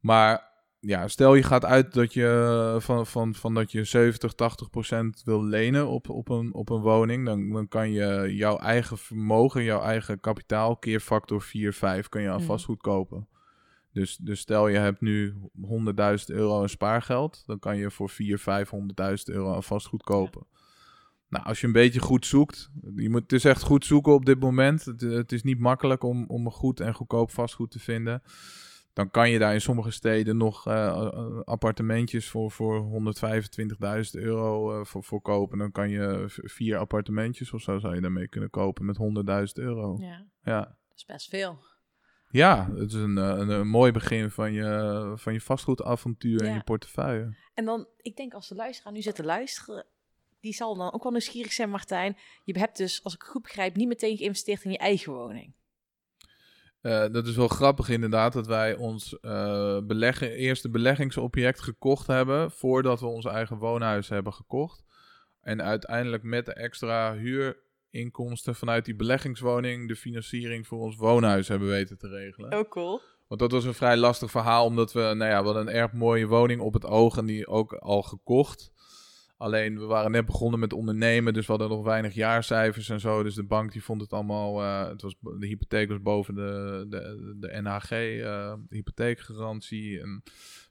Maar ja, stel je gaat uit dat je van, van, van dat je 70, 80 procent wil lenen op, op, een, op een woning, dan, dan kan je jouw eigen vermogen, jouw eigen kapitaal, keer factor 4, 5, kan je aan Mhm. vastgoed kopen. Dus, dus stel je hebt nu 100.000 euro aan spaargeld, dan kan je voor 4, 500.000 euro aan vastgoed kopen. Nou, als je een beetje goed zoekt, je moet, het is echt goed zoeken op dit moment. Het, het is niet makkelijk om, om een goed en goedkoop vastgoed te vinden. Dan kan je daar in sommige steden nog eh, appartementjes voor, voor 125.000 euro eh, voor, voor kopen. Dan kan je vier appartementjes of zo zou je daarmee kunnen kopen met 100.000 euro. Ja, Ja. dat is best veel. ja, het is een, eh, een, een mooi begin van je, van je vastgoedavontuur en je portefeuille. En dan, ik denk als de luisteraar nu zit te luisteren, die zal dan ook wel nieuwsgierig zijn, Martijn. Je hebt dus, als ik het goed begrijp, niet meteen geïnvesteerd in je eigen woning. Eh, dat is wel grappig inderdaad, dat wij ons eh, beleggen, eerste beleggingsobject gekocht hebben voordat we ons eigen woonhuis hebben gekocht. En uiteindelijk met de extra huurinkomsten vanuit die beleggingswoning de financiering voor ons woonhuis hebben weten te regelen. Oh, cool. Want dat was een vrij lastig verhaal, omdat we, nou ja, we hadden een erg mooie woning op het oog en die ook al gekocht. Alleen, we waren net begonnen met ondernemen, dus we hadden nog weinig jaarcijfers en zo. Dus de bank die vond het allemaal, eh, het was, de hypotheek was boven de, de, de NHG, eh, de hypotheekgarantie. En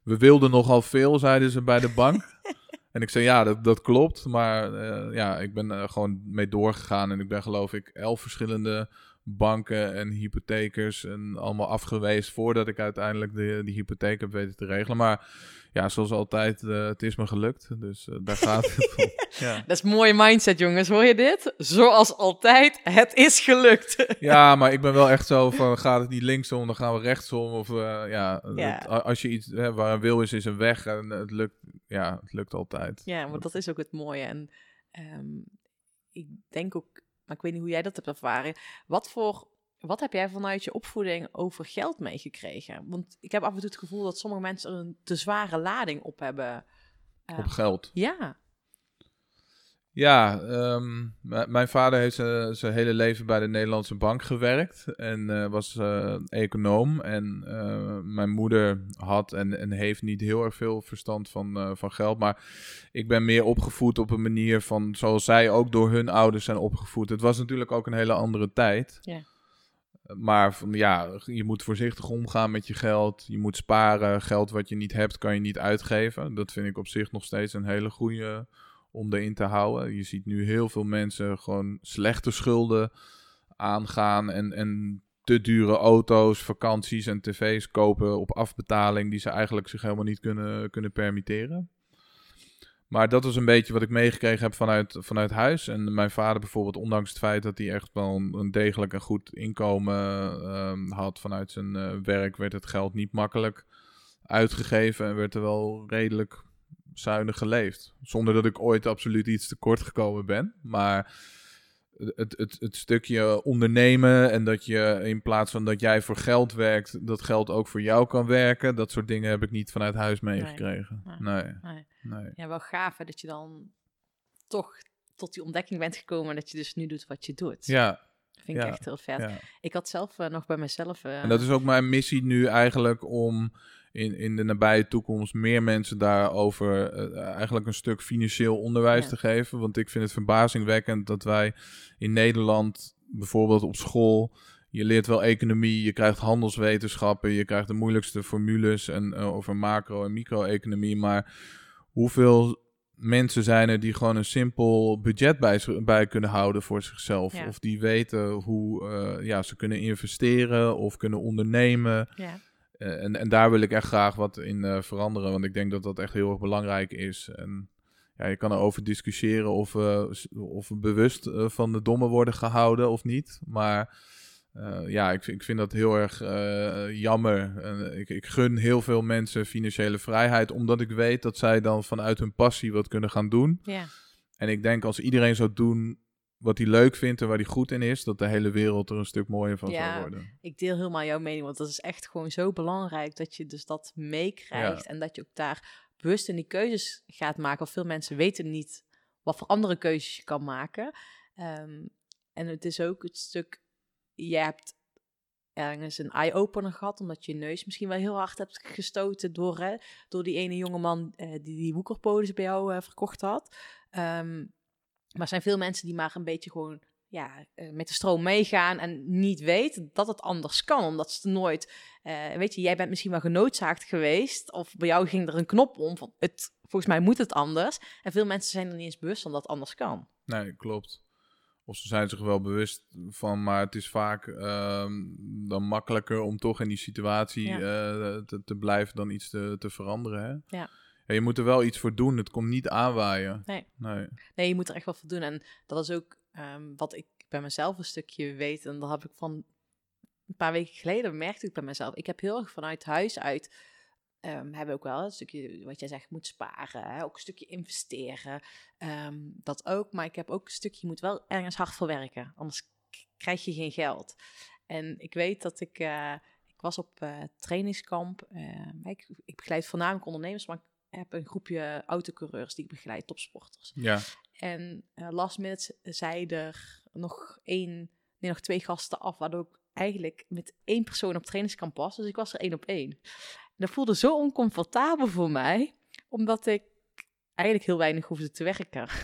we wilden nogal veel, zeiden ze bij de bank. en ik zei, ja, dat, dat klopt. Maar eh, ja, ik ben er gewoon mee doorgegaan en ik ben geloof ik elf verschillende banken en hypothekers en allemaal afgewezen voordat ik uiteindelijk de, die hypotheek heb weten te regelen. Maar ja, zoals altijd, eh, het is me gelukt. Dus eh, daar gaat het om. Ja. Dat is een mooie mindset, jongens. Hoor je dit? Zoals altijd, het is gelukt. ja, maar ik ben wel echt zo van, gaat het niet linksom, dan gaan we rechtsom. Of eh, ja, Ja. het- a- als je iets, hè, waar een wil is, is een weg. En het lukt, ja, het lukt altijd. Ja, maar dat is ook het mooie. En ehm, ik denk ook, maar ik weet niet hoe jij dat hebt ervaren. Wat voor, wat heb jij vanuit je opvoeding over geld meegekregen? Want ik heb af en toe het gevoel dat sommige mensen er een te zware lading op hebben. Eh, Op geld. ja, Ja, ehm, mijn vader heeft zijn zijn hele leven bij de Nederlandse Bank gewerkt en eh, was eh, econoom. En mijn moeder had en, en heeft niet heel erg veel verstand van, van geld. Maar ik ben meer opgevoed op een manier van zoals zij ook door hun ouders zijn opgevoed. Het was natuurlijk ook een hele andere tijd. Ja. Maar van, ja, je moet voorzichtig omgaan met je geld. Je moet sparen. Geld wat je niet hebt, kan je niet uitgeven. Dat vind ik op zich nog steeds een hele goede om erin te houden. Je ziet nu heel veel mensen gewoon slechte schulden aangaan en, en te dure auto's, vakanties en tv's kopen op afbetaling die ze eigenlijk zich helemaal niet kunnen, kunnen permitteren. Maar dat is een beetje wat ik meegekregen heb vanuit, vanuit huis. En mijn vader bijvoorbeeld, ondanks het feit dat hij echt wel een, een degelijk en goed inkomen ehm, had vanuit zijn eh, werk, werd het geld niet makkelijk uitgegeven en werd er wel redelijk zuinig geleefd. Zonder dat ik ooit absoluut iets tekort gekomen ben. Maar het, het, het stukje ondernemen en dat je in plaats van dat jij voor geld werkt, dat geld ook voor jou kan werken. Dat soort dingen heb ik niet vanuit huis meegekregen. Nee. Nee, nee. nee. ja, wel gaaf hè, dat je dan toch tot die ontdekking bent gekomen dat je dus nu doet wat je doet. Ja, Dat vind ik ja, echt heel vet. ja. Ik had zelf eh, nog bij mezelf... eh, En dat is ook mijn missie nu eigenlijk om in, in de nabije toekomst meer mensen daarover eh, eigenlijk een stuk financieel onderwijs Ja. te geven. Want ik vind het verbazingwekkend dat wij in Nederland bijvoorbeeld op school. Je leert wel economie, je krijgt handelswetenschappen, je krijgt de moeilijkste formules en, eh, over macro- en micro-economie. Maar hoeveel mensen zijn er die gewoon een simpel budget bij, bij kunnen houden voor zichzelf? Ja. Of die weten hoe eh, ja, ze kunnen investeren of kunnen ondernemen. ja. Eh, en, en daar wil ik echt graag wat in eh, veranderen, want ik denk dat dat echt heel erg belangrijk is. En ja, je kan erover discussiëren of, we s- of we bewust eh, van de domme worden gehouden of niet. Maar eh, ja, ik, vind- ik vind dat heel erg eh, jammer. Ik, ik gun heel veel mensen financiële vrijheid, omdat ik weet dat zij dan vanuit hun passie wat kunnen gaan doen. Ja. En ik denk als iedereen zou doen wat hij leuk vindt en waar hij goed in is, dat de hele wereld er een stuk mooier van Ja. zou worden. Ik deel helemaal jouw mening, want dat is echt gewoon zo belangrijk dat je dus dat meekrijgt Ja. en dat je ook daar bewust in die keuzes gaat maken. Want veel mensen weten niet wat voor andere keuzes je kan maken. Ehm, en het is ook het stuk, je hebt ergens een eye-opener gehad, omdat je neus misschien wel heel hard hebt gestoten door, hè, door die ene jongeman eh die die woekerpodes bij jou eh, verkocht had. Ehm, maar er zijn veel mensen die maar een beetje gewoon ja, eh, met de stroom meegaan en niet weten dat het anders kan. Omdat ze nooit, eh, weet je, jij bent misschien wel genoodzaakt geweest. Of bij jou ging er een knop om van, het, volgens mij moet het anders. En veel mensen zijn er niet eens bewust van dat het anders kan. Nee, klopt. Of ze zijn zich wel bewust van, maar het is vaak ehm, dan makkelijker om toch in die situatie Ja. eh, te, te blijven dan iets te, te veranderen. Hè? Ja. Ja, je moet er wel iets voor doen. Het komt niet aanwaaien. Nee. nee. Nee, je moet er echt wel voor doen. En dat is ook ehm, wat ik bij mezelf een stukje weet. En dat heb ik van een paar weken geleden merkte ik bij mezelf. Ik heb heel erg vanuit huis uit. ehm hebben ook wel een stukje, wat jij zegt, moet sparen. Hè? Ook een stukje investeren. Ehm, dat ook. Maar ik heb ook een stukje, je moet wel ergens hard voor werken. Anders krijg je geen geld. En ik weet dat ik. eh, ik was op eh, trainingskamp. ik, ik begeleid voornamelijk ondernemers, maar ik heb een groepje autocoureurs die ik begeleid, topsporters. Ja, En eh, last minute zei er nog één, nee, nog twee gasten af, waardoor ik eigenlijk met één persoon op trainingskamp was. Dus ik was er één op één. En dat voelde zo oncomfortabel voor mij, omdat ik eigenlijk heel weinig hoefde te werken.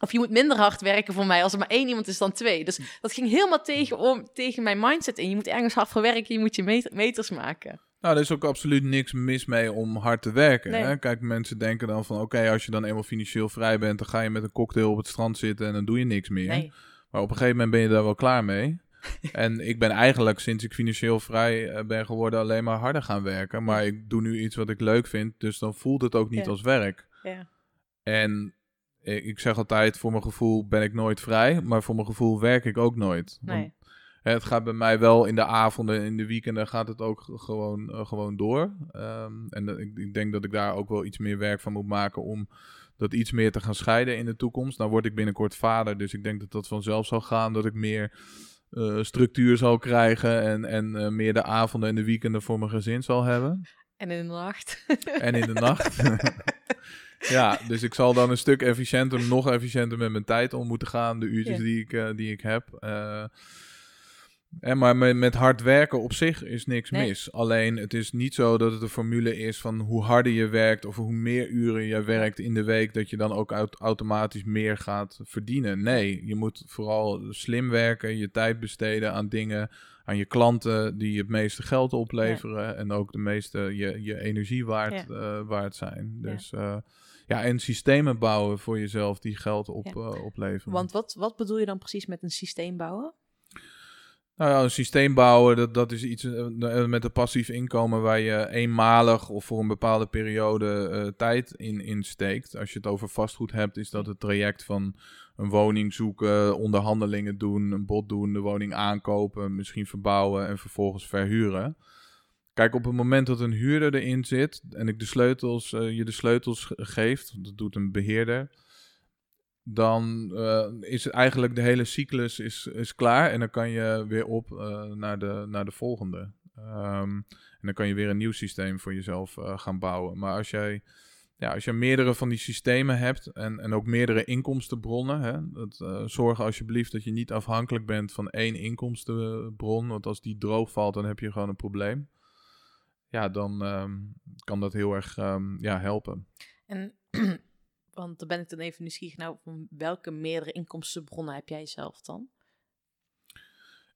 Of je moet minder hard werken voor mij als er maar één iemand is dan twee. Dus dat ging helemaal tegen, om, tegen mijn mindset in. Je moet ergens hard voor werken, je moet je met- meters maken. Nou, er is ook absoluut niks mis mee om hard te werken. Nee. Hè? Kijk, mensen denken dan van, oké, als je dan eenmaal financieel vrij bent, dan ga je met een cocktail op het strand zitten en dan doe je niks meer. Nee, Maar op een gegeven moment ben je daar wel klaar mee. en ik ben eigenlijk sinds ik financieel vrij eh, ben geworden alleen maar harder gaan werken. Maar ik doe nu iets wat ik leuk vind, dus dan voelt het ook niet Ja. als werk. ja. En ik ik zeg altijd, voor mijn gevoel ben ik nooit vrij, maar voor mijn gevoel werk ik ook nooit. Nee. Het gaat bij mij wel in de avonden, in de weekenden gaat het ook gewoon, eh, gewoon door. Ehm, en dat- ik, ik denk dat ik daar ook wel iets meer werk van moet maken om dat iets meer te gaan scheiden in de toekomst. Nou word ik binnenkort vader, dus ik denk dat dat vanzelf zal gaan, dat ik meer eh, structuur zal krijgen en, en eh, meer de avonden en de weekenden voor mijn gezin zal hebben. En in de nacht. En in de nacht. ja, dus ik zal dan een stuk efficiënter, nog efficiënter met mijn tijd om moeten gaan. De uurtjes Ja. die, ik, die ik heb. Eh, en maar met, hard werken op zich is niks Nee. mis. Alleen het is niet zo dat het een formule is van hoe harder je werkt of hoe meer uren je werkt in de week, dat je dan ook aut- automatisch meer gaat verdienen. Nee, je moet vooral slim werken, je tijd besteden aan dingen, aan je klanten die het meeste geld opleveren en ook de meeste je, je energie waard, eh, waard zijn. Dus ja. ja, en systemen bouwen voor jezelf die geld op, Ja. eh, opleveren. Want wat, wat bedoel je dan precies met een systeem bouwen? Nou ja, een systeem bouwen, dat, dat is iets eh, met een passief inkomen waar je eenmalig of voor een bepaalde periode eh, tijd in, steekt. Als je het over vastgoed hebt, is dat het traject van een woning zoeken, onderhandelingen doen, een bod doen, de woning aankopen, misschien verbouwen en vervolgens verhuren. Kijk, op het moment dat een huurder erin zit en ik de sleutels, eh, je de sleutels ge- geeft, dat doet een beheerder, dan eh, is het eigenlijk de hele cyclus is, is klaar en dan kan je weer op eh, naar, de, naar de volgende. Ehm, en dan kan je weer een nieuw systeem voor jezelf eh, gaan bouwen. Maar als jij, ja, als je meerdere van die systemen hebt en, en ook meerdere inkomstenbronnen, hè, dat, zorg alsjeblieft dat je niet afhankelijk bent van één inkomstenbron, want als die droog valt, dan heb je gewoon een probleem. Ja, dan ehm, kan dat heel erg ehm, ja, helpen. En, want dan ben ik dan even nieuwsgierig naar welke meerdere inkomstenbronnen heb jij zelf dan?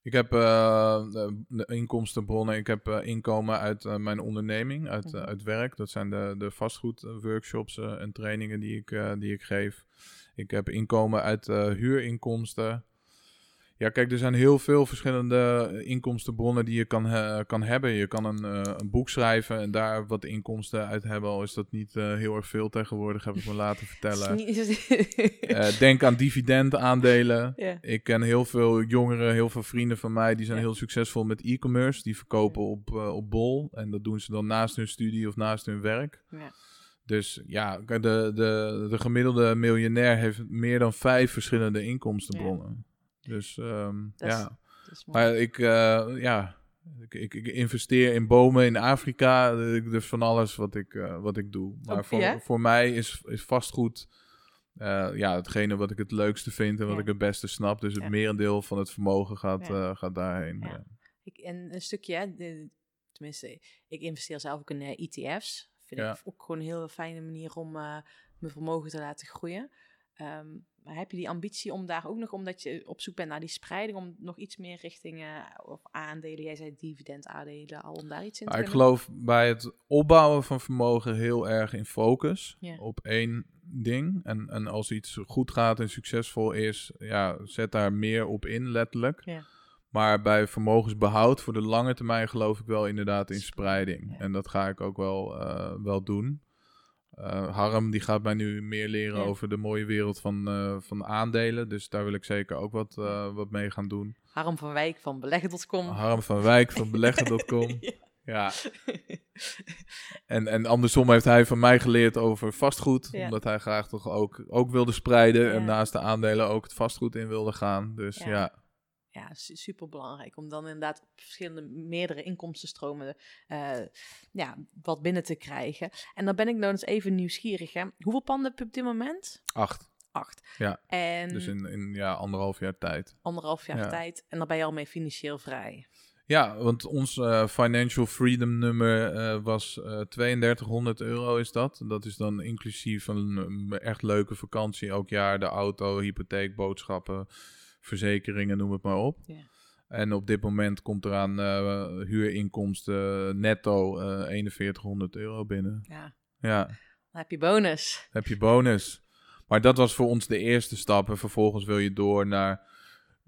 Ik heb eh, de- inkomstenbronnen. Ik heb eh, inkomen uit eh, mijn onderneming, uit, Mhm. uit werk. Dat zijn de, de vastgoedworkshops en trainingen die ik, die ik geef. Ik heb inkomen uit huurinkomsten. Ja, kijk, er zijn heel veel verschillende inkomstenbronnen die je kan, kan hebben. Je kan een, eh, een boek schrijven en daar wat inkomsten uit hebben. Al is dat niet eh, heel erg veel tegenwoordig, heb ik me laten vertellen. Eh, denk aan dividendaandelen. Ik ken heel veel jongeren, heel veel vrienden van mij, die zijn heel succesvol met e-commerce. Die verkopen op, op Bol. En dat doen ze dan naast hun studie of naast hun werk. Dus ja, de, de, de gemiddelde miljonair heeft meer dan vijf verschillende inkomstenbronnen. Dus ehm, Dat is- ja. dat is mooi. Maar ik, eh, ja, ik, ik, ik investeer in bomen in Afrika. Ik- Dus van alles wat ik, eh, wat ik doe. Maar voor, voor mij is, is vastgoed eh, ja, hetgene wat ik het leukste vind en wat Ja. ik het beste snap. Dus het Ja. merendeel van het vermogen gaat, Ja. gaat daarheen. Ik, en een stukje, hè, de- tenminste, ik investeer zelf ook in ETF's. Vind Ja. ik ook gewoon een heel fijne manier om mijn vermogen te laten groeien. Maar heb je die ambitie om daar ook nog, omdat je op zoek bent naar die spreiding, om nog iets meer richting eh, of aandelen, jij zei dividendaandelen, al om daar iets in te Maar ik kunnen? geloof bij het opbouwen van vermogen heel erg in focus Ja. op één ding. En, en als iets goed gaat en succesvol is, ja, zet daar meer op in, letterlijk. Ja. Maar bij vermogensbehoud voor de lange termijn geloof ik wel inderdaad in spreiding. Ja. En dat ga ik ook wel, eh, wel doen. Eh, Harm die gaat mij nu meer leren Ja. over de mooie wereld van, eh, van aandelen. Dus daar wil ik zeker ook wat, eh, wat mee gaan doen. Harm van Wijk van beleggen.com. Harm van Wijk van beleggen.com. Ja. Ja, en, en andersom heeft hij van mij geleerd over vastgoed. Ja. Omdat hij graag toch ook, ook wilde spreiden. En naast de aandelen ook het vastgoed in wilde gaan. Dus Ja. Ja, super belangrijk om dan inderdaad op verschillende, meerdere inkomstenstromen eh, ja, wat binnen te krijgen. En dan ben ik nou eens even nieuwsgierig. Hè. Hoeveel panden heb je op dit moment? acht. Acht. Ja, En Dus in, in ja, anderhalf jaar tijd. anderhalf jaar Ja. tijd. En dan ben je al mee financieel vrij. Ja, want ons eh, Financial Freedom nummer eh, was eh 3200 euro is dat. Dat is dan inclusief een, een echt leuke vakantie elk jaar. De auto, hypotheek, boodschappen, verzekeringen, noem het maar op. Ja. En op dit moment komt er aan eh, huurinkomsten netto eh 4100 euro binnen. Ja, Ja, dan heb je bonus. heb je bonus. Maar dat was voor ons de eerste stap. En vervolgens wil je door naar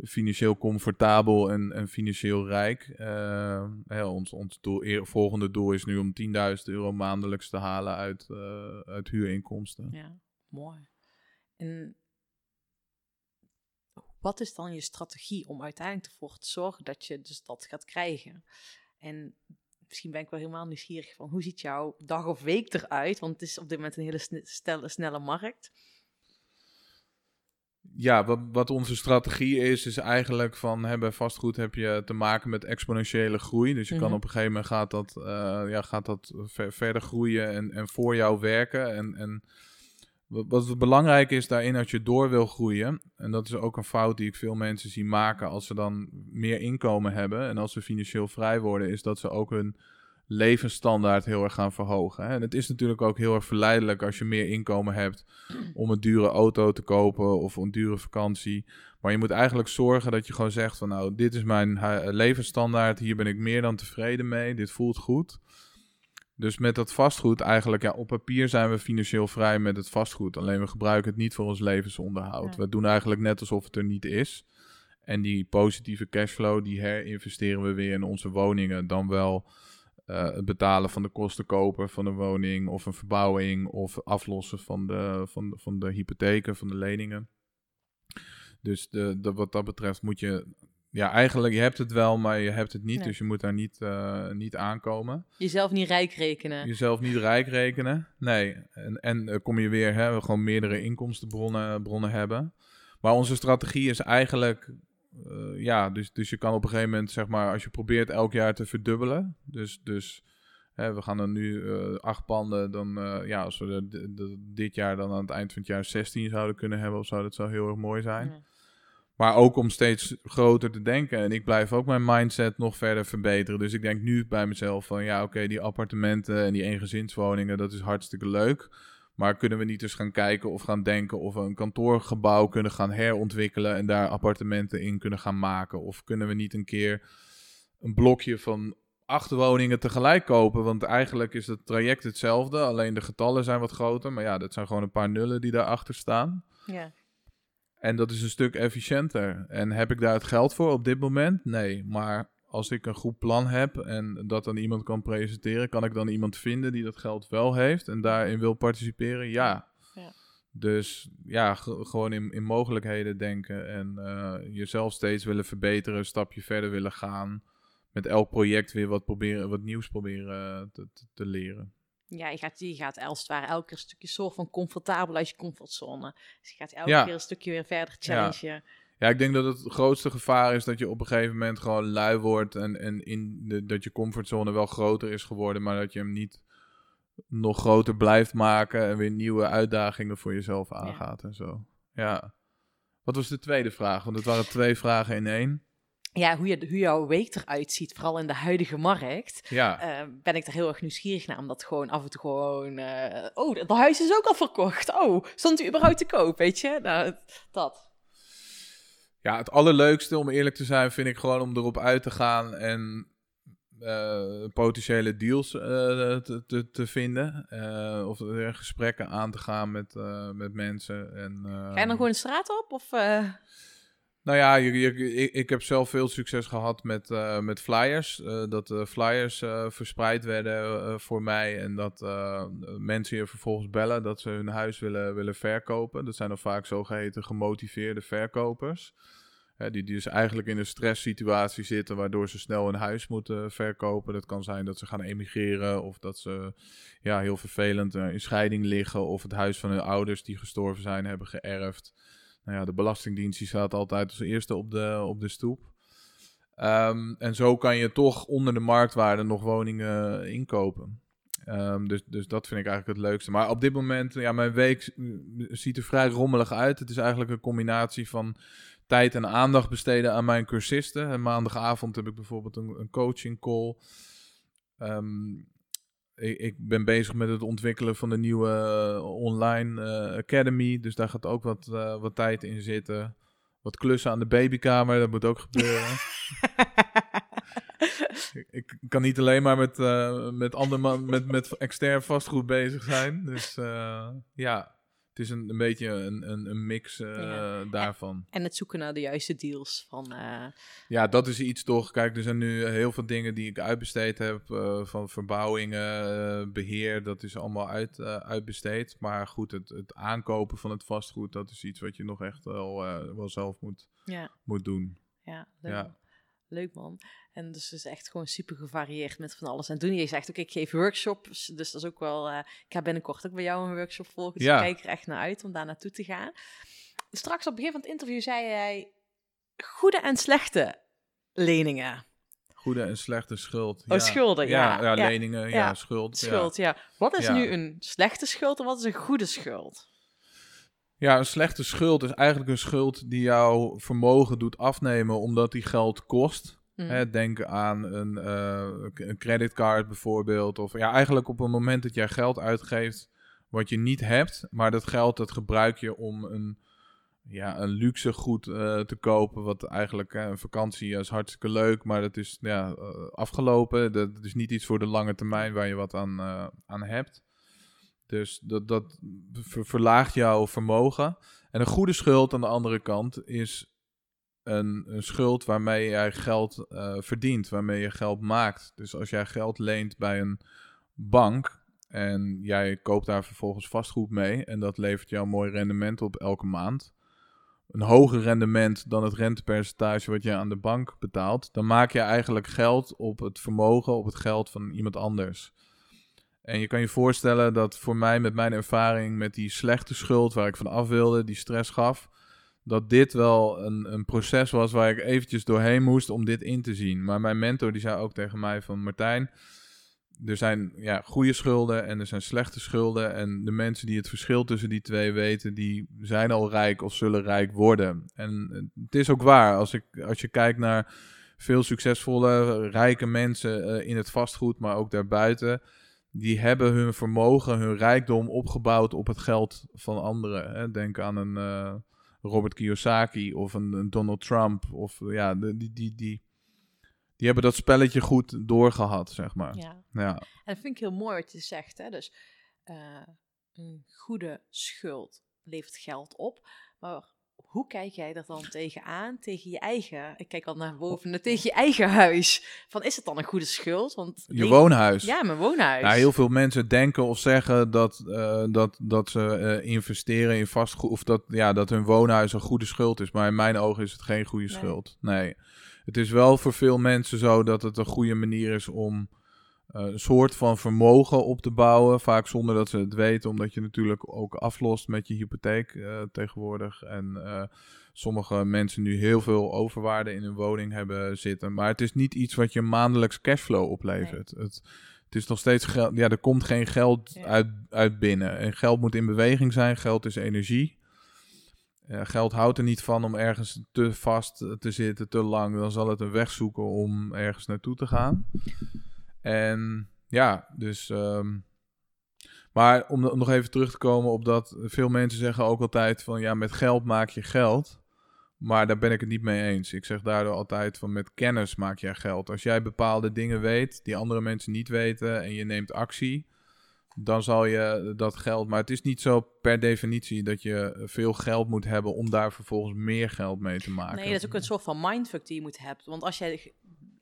financieel comfortabel en, en financieel rijk. Eh, hè, ons ons doel, eer- volgende doel is nu om 10.000 euro maandelijks te halen uit, eh, uit huurinkomsten. Ja, mooi. En wat is dan je strategie om uiteindelijk ervoor te zorgen dat je dus dat gaat krijgen? En misschien ben ik wel helemaal nieuwsgierig van hoe ziet jouw dag of week eruit? Want het is op dit moment een hele sne- snelle markt. Ja, wat, wat onze strategie is, is eigenlijk van hè, bij vastgoed heb je te maken met exponentiële groei. Dus je kan Mhm. op een gegeven moment gaat dat, eh, ja, gaat dat ver- verder groeien en, en voor jou werken. En, en wat, belangrijk is daarin als je door wil groeien, en dat is ook een fout die ik veel mensen zie maken als ze dan meer inkomen hebben en als ze financieel vrij worden, is dat ze ook hun levensstandaard heel erg gaan verhogen. Hè? En het is natuurlijk ook heel erg verleidelijk als je meer inkomen hebt om een dure auto te kopen of een dure vakantie. Maar je moet eigenlijk zorgen dat je gewoon zegt van nou, dit is mijn hu- levensstandaard, hier ben ik meer dan tevreden mee, dit voelt goed. Dus met dat vastgoed eigenlijk, ja, op papier zijn we financieel vrij met het vastgoed. Alleen we gebruiken het niet voor ons levensonderhoud. We doen eigenlijk net alsof het er niet is. En die positieve cashflow, die herinvesteren we weer in onze woningen. Dan wel eh, het betalen van de kosten kopen van een woning of een verbouwing of aflossen van de, van de, van de hypotheken, van de leningen. Dus de, de, wat dat betreft moet je, ja eigenlijk, je hebt het wel, maar je hebt het niet. Nee. Dus je moet daar niet, eh, niet aankomen. Jezelf niet rijk rekenen. Jezelf niet rijk rekenen. Nee. En, en eh, kom je weer, hè, we gewoon meerdere inkomstenbronnen bronnen hebben. Maar onze strategie is eigenlijk, eh, ja, dus, dus je kan op een gegeven moment, zeg maar, als je probeert elk jaar te verdubbelen. Dus, dus hè, we gaan er nu acht panden, dan, ja, als we dit jaar dan aan het eind van het jaar 16 zouden kunnen hebben of zo, dat zou heel erg mooi zijn. Ja. Maar ook om steeds groter te denken. En ik blijf ook mijn mindset nog verder verbeteren. Dus ik denk nu bij mezelf van ja, oké, die appartementen en die eengezinswoningen, dat is hartstikke leuk. Maar kunnen we niet eens gaan kijken of gaan denken of we een kantoorgebouw kunnen gaan herontwikkelen en daar appartementen in kunnen gaan maken? Of kunnen we niet een keer een blokje van acht woningen tegelijk kopen? Want eigenlijk is het traject hetzelfde, alleen de getallen zijn wat groter. Maar ja, dat zijn gewoon een paar nullen die daarachter staan. Ja. En dat is een stuk efficiënter. En heb ik daar het geld voor op dit moment? Nee. Maar als ik een goed plan heb en dat aan iemand kan presenteren, kan ik dan iemand vinden die dat geld wel heeft en daarin wil participeren? Ja. Ja. Dus ja, ge- gewoon in, in mogelijkheden denken en eh, jezelf steeds willen verbeteren, een stapje verder willen gaan. Met elk project weer wat, proberen, wat nieuws proberen eh, te, te, te leren. Ja, je gaat, je gaat als het ware elke keer een stukje soort van comfortabel uit je comfortzone. Dus je gaat elke Ja. keer een stukje weer verder challengen. Ja, ik denk dat het grootste gevaar is dat je op een gegeven moment gewoon lui wordt en, en in de, dat je comfortzone wel groter is geworden, maar dat je hem niet nog groter blijft maken en weer nieuwe uitdagingen voor jezelf aangaat en zo. Ja. Wat was de tweede vraag? Want het waren twee vragen in één. Ja, hoe, je, hoe jouw week eruit ziet, vooral in de huidige markt, Ja, eh, ben ik er heel erg nieuwsgierig naar. Omdat gewoon af en toe gewoon... eh, oh, het huis is ook al verkocht. Oh, stond u überhaupt te koop, weet je? Nou, dat. ja, het allerleukste om eerlijk te zijn vind ik gewoon om erop uit te gaan en eh, potentiële deals te, te, te vinden. Of er gesprekken aan te gaan met, met mensen. En, Ga je dan gewoon de straat op? Of, Nou ja, ik, ik heb zelf veel succes gehad met, eh, met flyers. eh, dat de flyers eh, verspreid werden eh, voor mij. En dat eh, mensen je vervolgens bellen dat ze hun huis willen, willen verkopen. Dat zijn dan vaak zogeheten gemotiveerde verkopers. Die, die dus eigenlijk in een stresssituatie zitten, waardoor ze snel een huis moeten verkopen. Dat kan zijn dat ze gaan emigreren of dat ze ja, heel vervelend eh, in scheiding liggen. Of het huis van hun ouders die gestorven zijn hebben geërfd. Nou ja, de Belastingdienst die staat altijd als eerste op de, op de stoep. Ehm, en zo kan je toch onder de marktwaarde nog woningen inkopen. Ehm, dus, dus dat vind ik eigenlijk het leukste. Maar op dit moment, ja, mijn week eh, ziet er vrij rommelig uit. Het is eigenlijk een combinatie van tijd en aandacht besteden aan mijn cursisten. En maandagavond heb ik bijvoorbeeld een, een coaching call. Ehm, ik, ik ben bezig met het ontwikkelen van de nieuwe eh, online eh, academy. Dus daar gaat ook wat, eh, wat tijd in zitten. Wat klussen aan de babykamer, dat moet ook gebeuren. ik, kan niet alleen maar met, eh, met, ander man, met, met extern vastgoed bezig zijn. Dus ja, het is een, een beetje een, een, een mix eh, Ja. daarvan. en het zoeken naar de juiste deals. Van, eh, Ja, dat is iets toch. Kijk, er zijn nu heel veel dingen die ik uitbesteed heb. eh, van verbouwingen, eh, beheer, dat is allemaal uit, uitbesteed. Maar goed, het, het aankopen van het vastgoed, dat is iets wat je nog echt wel, wel zelf moet, ja, moet doen. ja, leuk, Ja. Leuk man. En dus is echt gewoon super gevarieerd met van alles. En toen je zegt ook, ik geef workshops. Dus dat is ook wel... eh, ik ga binnenkort ook bij jou een workshop volgen. Dus Ja. ik kijk er echt naar uit om daar naartoe te gaan. Straks op het begin van het interview zei jij... Goede en slechte leningen. Goede en slechte schuld. Oh, schulden, ja, Ja, ja. leningen, ja, Ja, schuld. ja. Schuld, ja. Wat is Ja. nu een slechte schuld en wat is een goede schuld? Ja, een slechte schuld is eigenlijk een schuld die jouw vermogen doet afnemen omdat die geld kost. Mm. Hè, denk aan een, eh, een creditcard bijvoorbeeld. Of ja, eigenlijk op het moment dat jij geld uitgeeft wat je niet hebt, maar dat geld dat gebruik je om een, ja, een luxe goed eh, te kopen. Wat eigenlijk, hè, een vakantie is hartstikke leuk, maar dat is ja, eh, afgelopen. Dat, is niet iets voor de lange termijn waar je wat aan, aan hebt. Dus dat, dat ver- verlaagt jouw vermogen. En een goede schuld aan de andere kant is een, een schuld waarmee jij geld eh, verdient, waarmee je geld maakt. Dus als jij geld leent bij een bank en jij koopt daar vervolgens vastgoed mee en dat levert jou een mooi rendement op elke maand. Een hoger rendement dan het rentepercentage wat je aan de bank betaalt, dan maak je eigenlijk geld op het vermogen, op het geld van iemand anders. En je kan je voorstellen dat voor mij met mijn ervaring met die slechte schuld waar ik van af wilde, die stress gaf, dat dit wel een, een proces was waar ik eventjes doorheen moest om dit in te zien. Maar mijn mentor die zei ook tegen mij van Martijn, er zijn ja, goede schulden en er zijn slechte schulden. En de mensen die het verschil tussen die twee weten, die zijn al rijk of zullen rijk worden. En het is ook waar, als, ik, als je kijkt naar veel succesvolle, rijke mensen eh, in het vastgoed, maar ook daarbuiten die hebben hun vermogen, hun rijkdom opgebouwd op het geld van anderen. Hè. Denk aan een eh, Robert Kiyosaki of een, een Donald Trump. Of eh, ja, die, die, die, die hebben dat spelletje goed doorgehad, zeg maar. Ja. Ja. En dat vind ik heel mooi wat je zegt. Hè? Dus eh, een goede schuld levert geld op. Maar hoe kijk jij er dan tegenaan, tegen je eigen, ik kijk al naar boven, tegen je eigen huis? Van, is het dan een goede schuld? Want Je woonhuis. Ja, mijn woonhuis. Ja, heel veel mensen denken of zeggen dat, eh, dat, dat ze eh, investeren in vastgoed. Of dat, ja, dat hun woonhuis een goede schuld is. Maar in mijn ogen is het geen goede Nee. schuld. Nee. Het is wel voor veel mensen zo dat het een goede manier is om een soort van vermogen op te bouwen. Vaak zonder dat ze het weten, omdat je natuurlijk ook aflost met je hypotheek eh, tegenwoordig. En eh, sommige mensen nu heel veel overwaarde in hun woning hebben zitten. Maar het is niet iets wat je maandelijks cashflow oplevert. Het, het is nog steeds geld. Ja, er komt geen geld Ja. uit, uit binnen. En geld moet in beweging zijn. Geld is energie. Eh, geld houdt er niet van om ergens te vast te zitten, te lang. Dan zal het een weg zoeken om ergens naartoe te gaan. En ja, dus. ehm, maar om nog even terug te komen op dat. Veel mensen zeggen ook altijd van ja, met geld maak je geld. Maar daar ben ik het niet mee eens. Ik zeg daardoor altijd van met kennis maak jij geld. Als jij bepaalde dingen weet die andere mensen niet weten en je neemt actie, dan zal je dat geld. Maar het is niet zo per definitie dat je veel geld moet hebben om daar vervolgens meer geld mee te maken. Nee, dat is ook een soort van mindfuck die je moet hebben. Want als jij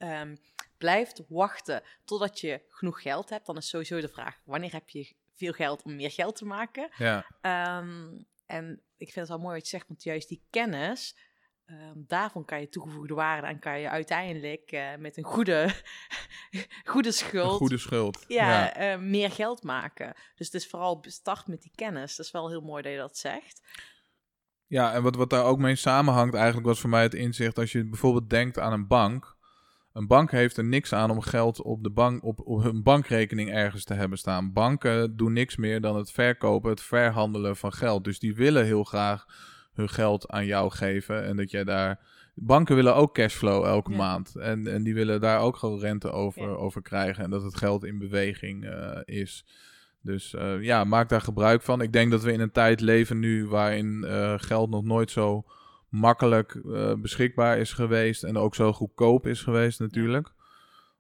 ehm, blijft wachten totdat je genoeg geld hebt, dan is sowieso de vraag: wanneer heb je veel geld om meer geld te maken? Ja, Ehm, en ik vind het wel mooi wat je zegt, want juist die kennis, ehm, daarvan kan je toegevoegde waarde en kan je uiteindelijk eh, met een goede, goede een schuld goede schuld. ja, eh, meer geld maken. Dus het is vooral start met die kennis. Dat is wel heel mooi dat je dat zegt. Ja, en wat, wat daar ook mee samenhangt, eigenlijk was voor mij het inzicht. Als je bijvoorbeeld denkt aan een bank. Een bank heeft er niks aan om geld op, de bank, op, op hun bankrekening ergens te hebben staan. Banken doen niks meer dan het verkopen, het verhandelen van geld. Dus die willen heel graag hun geld aan jou geven. En dat jij daar. Banken willen ook cashflow elke Ja. maand. En, en die willen daar ook gewoon rente over, Ja. over krijgen. En dat het geld in beweging eh, is. Dus eh, ja, maak daar gebruik van. Ik denk dat we in een tijd leven nu waarin eh, geld nog nooit zo makkelijk eh, beschikbaar is geweest en ook zo goedkoop is geweest natuurlijk.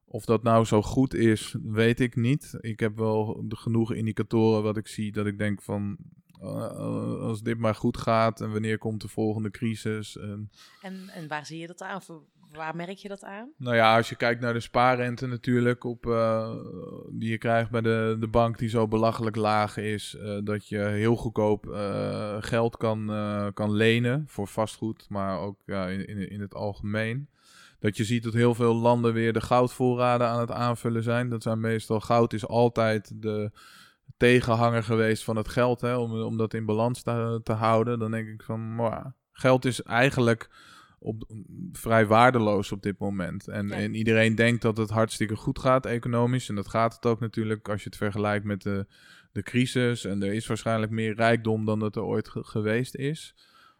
Of dat nou zo goed is, weet ik niet. Ik heb wel genoeg indicatoren wat ik zie dat ik denk van eh, als dit maar goed gaat en wanneer komt de volgende crisis. En, En, en waar zie je dat aan? Waar merk je dat aan? nou ja, als je kijkt naar de spaarrente natuurlijk, op, eh, die je krijgt bij de, de bank die zo belachelijk laag is, eh, dat je heel goedkoop eh, geld kan, kan lenen voor vastgoed, maar ook ja, in, in, in het algemeen. Dat je ziet dat heel veel landen weer de goudvoorraden aan het aanvullen zijn. Dat zijn meestal, goud is altijd de tegenhanger geweest van het geld, hè, om, om dat in balans te, te houden. Dan denk ik van, "Mwah, geld is eigenlijk op, vrij waardeloos op dit moment. En, Ja. en iedereen denkt dat het hartstikke goed gaat economisch. En dat gaat het ook natuurlijk als je het vergelijkt met de, de crisis. En er is waarschijnlijk meer rijkdom dan dat er ooit ge- geweest is.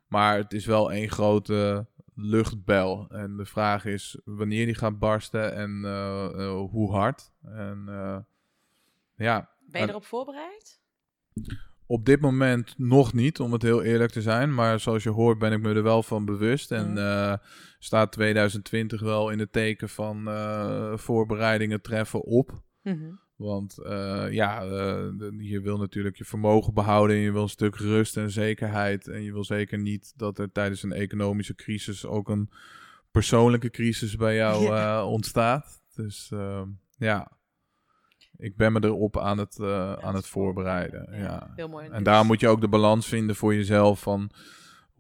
Maar het is wel één grote luchtbel. En de vraag is wanneer die gaat barsten en eh, eh, hoe hard. En eh, ja, Ben je erop voorbereid? Op dit moment nog niet, om het heel eerlijk te zijn. Maar zoals je hoort ben ik me er wel van bewust. En Mhm. eh, staat 2020 wel in het teken van eh, voorbereidingen treffen op. Want eh, ja, je wil natuurlijk je vermogen behouden. En je wil een stuk rust en zekerheid. En je wil zeker niet dat er tijdens een economische crisis ook een persoonlijke crisis bij jou ontstaat. Dus eh, ja, ik ben me erop aan het, eh, aan het voorbereiden. Ja. Heel mooi. En daar moet je ook de balans vinden voor jezelf van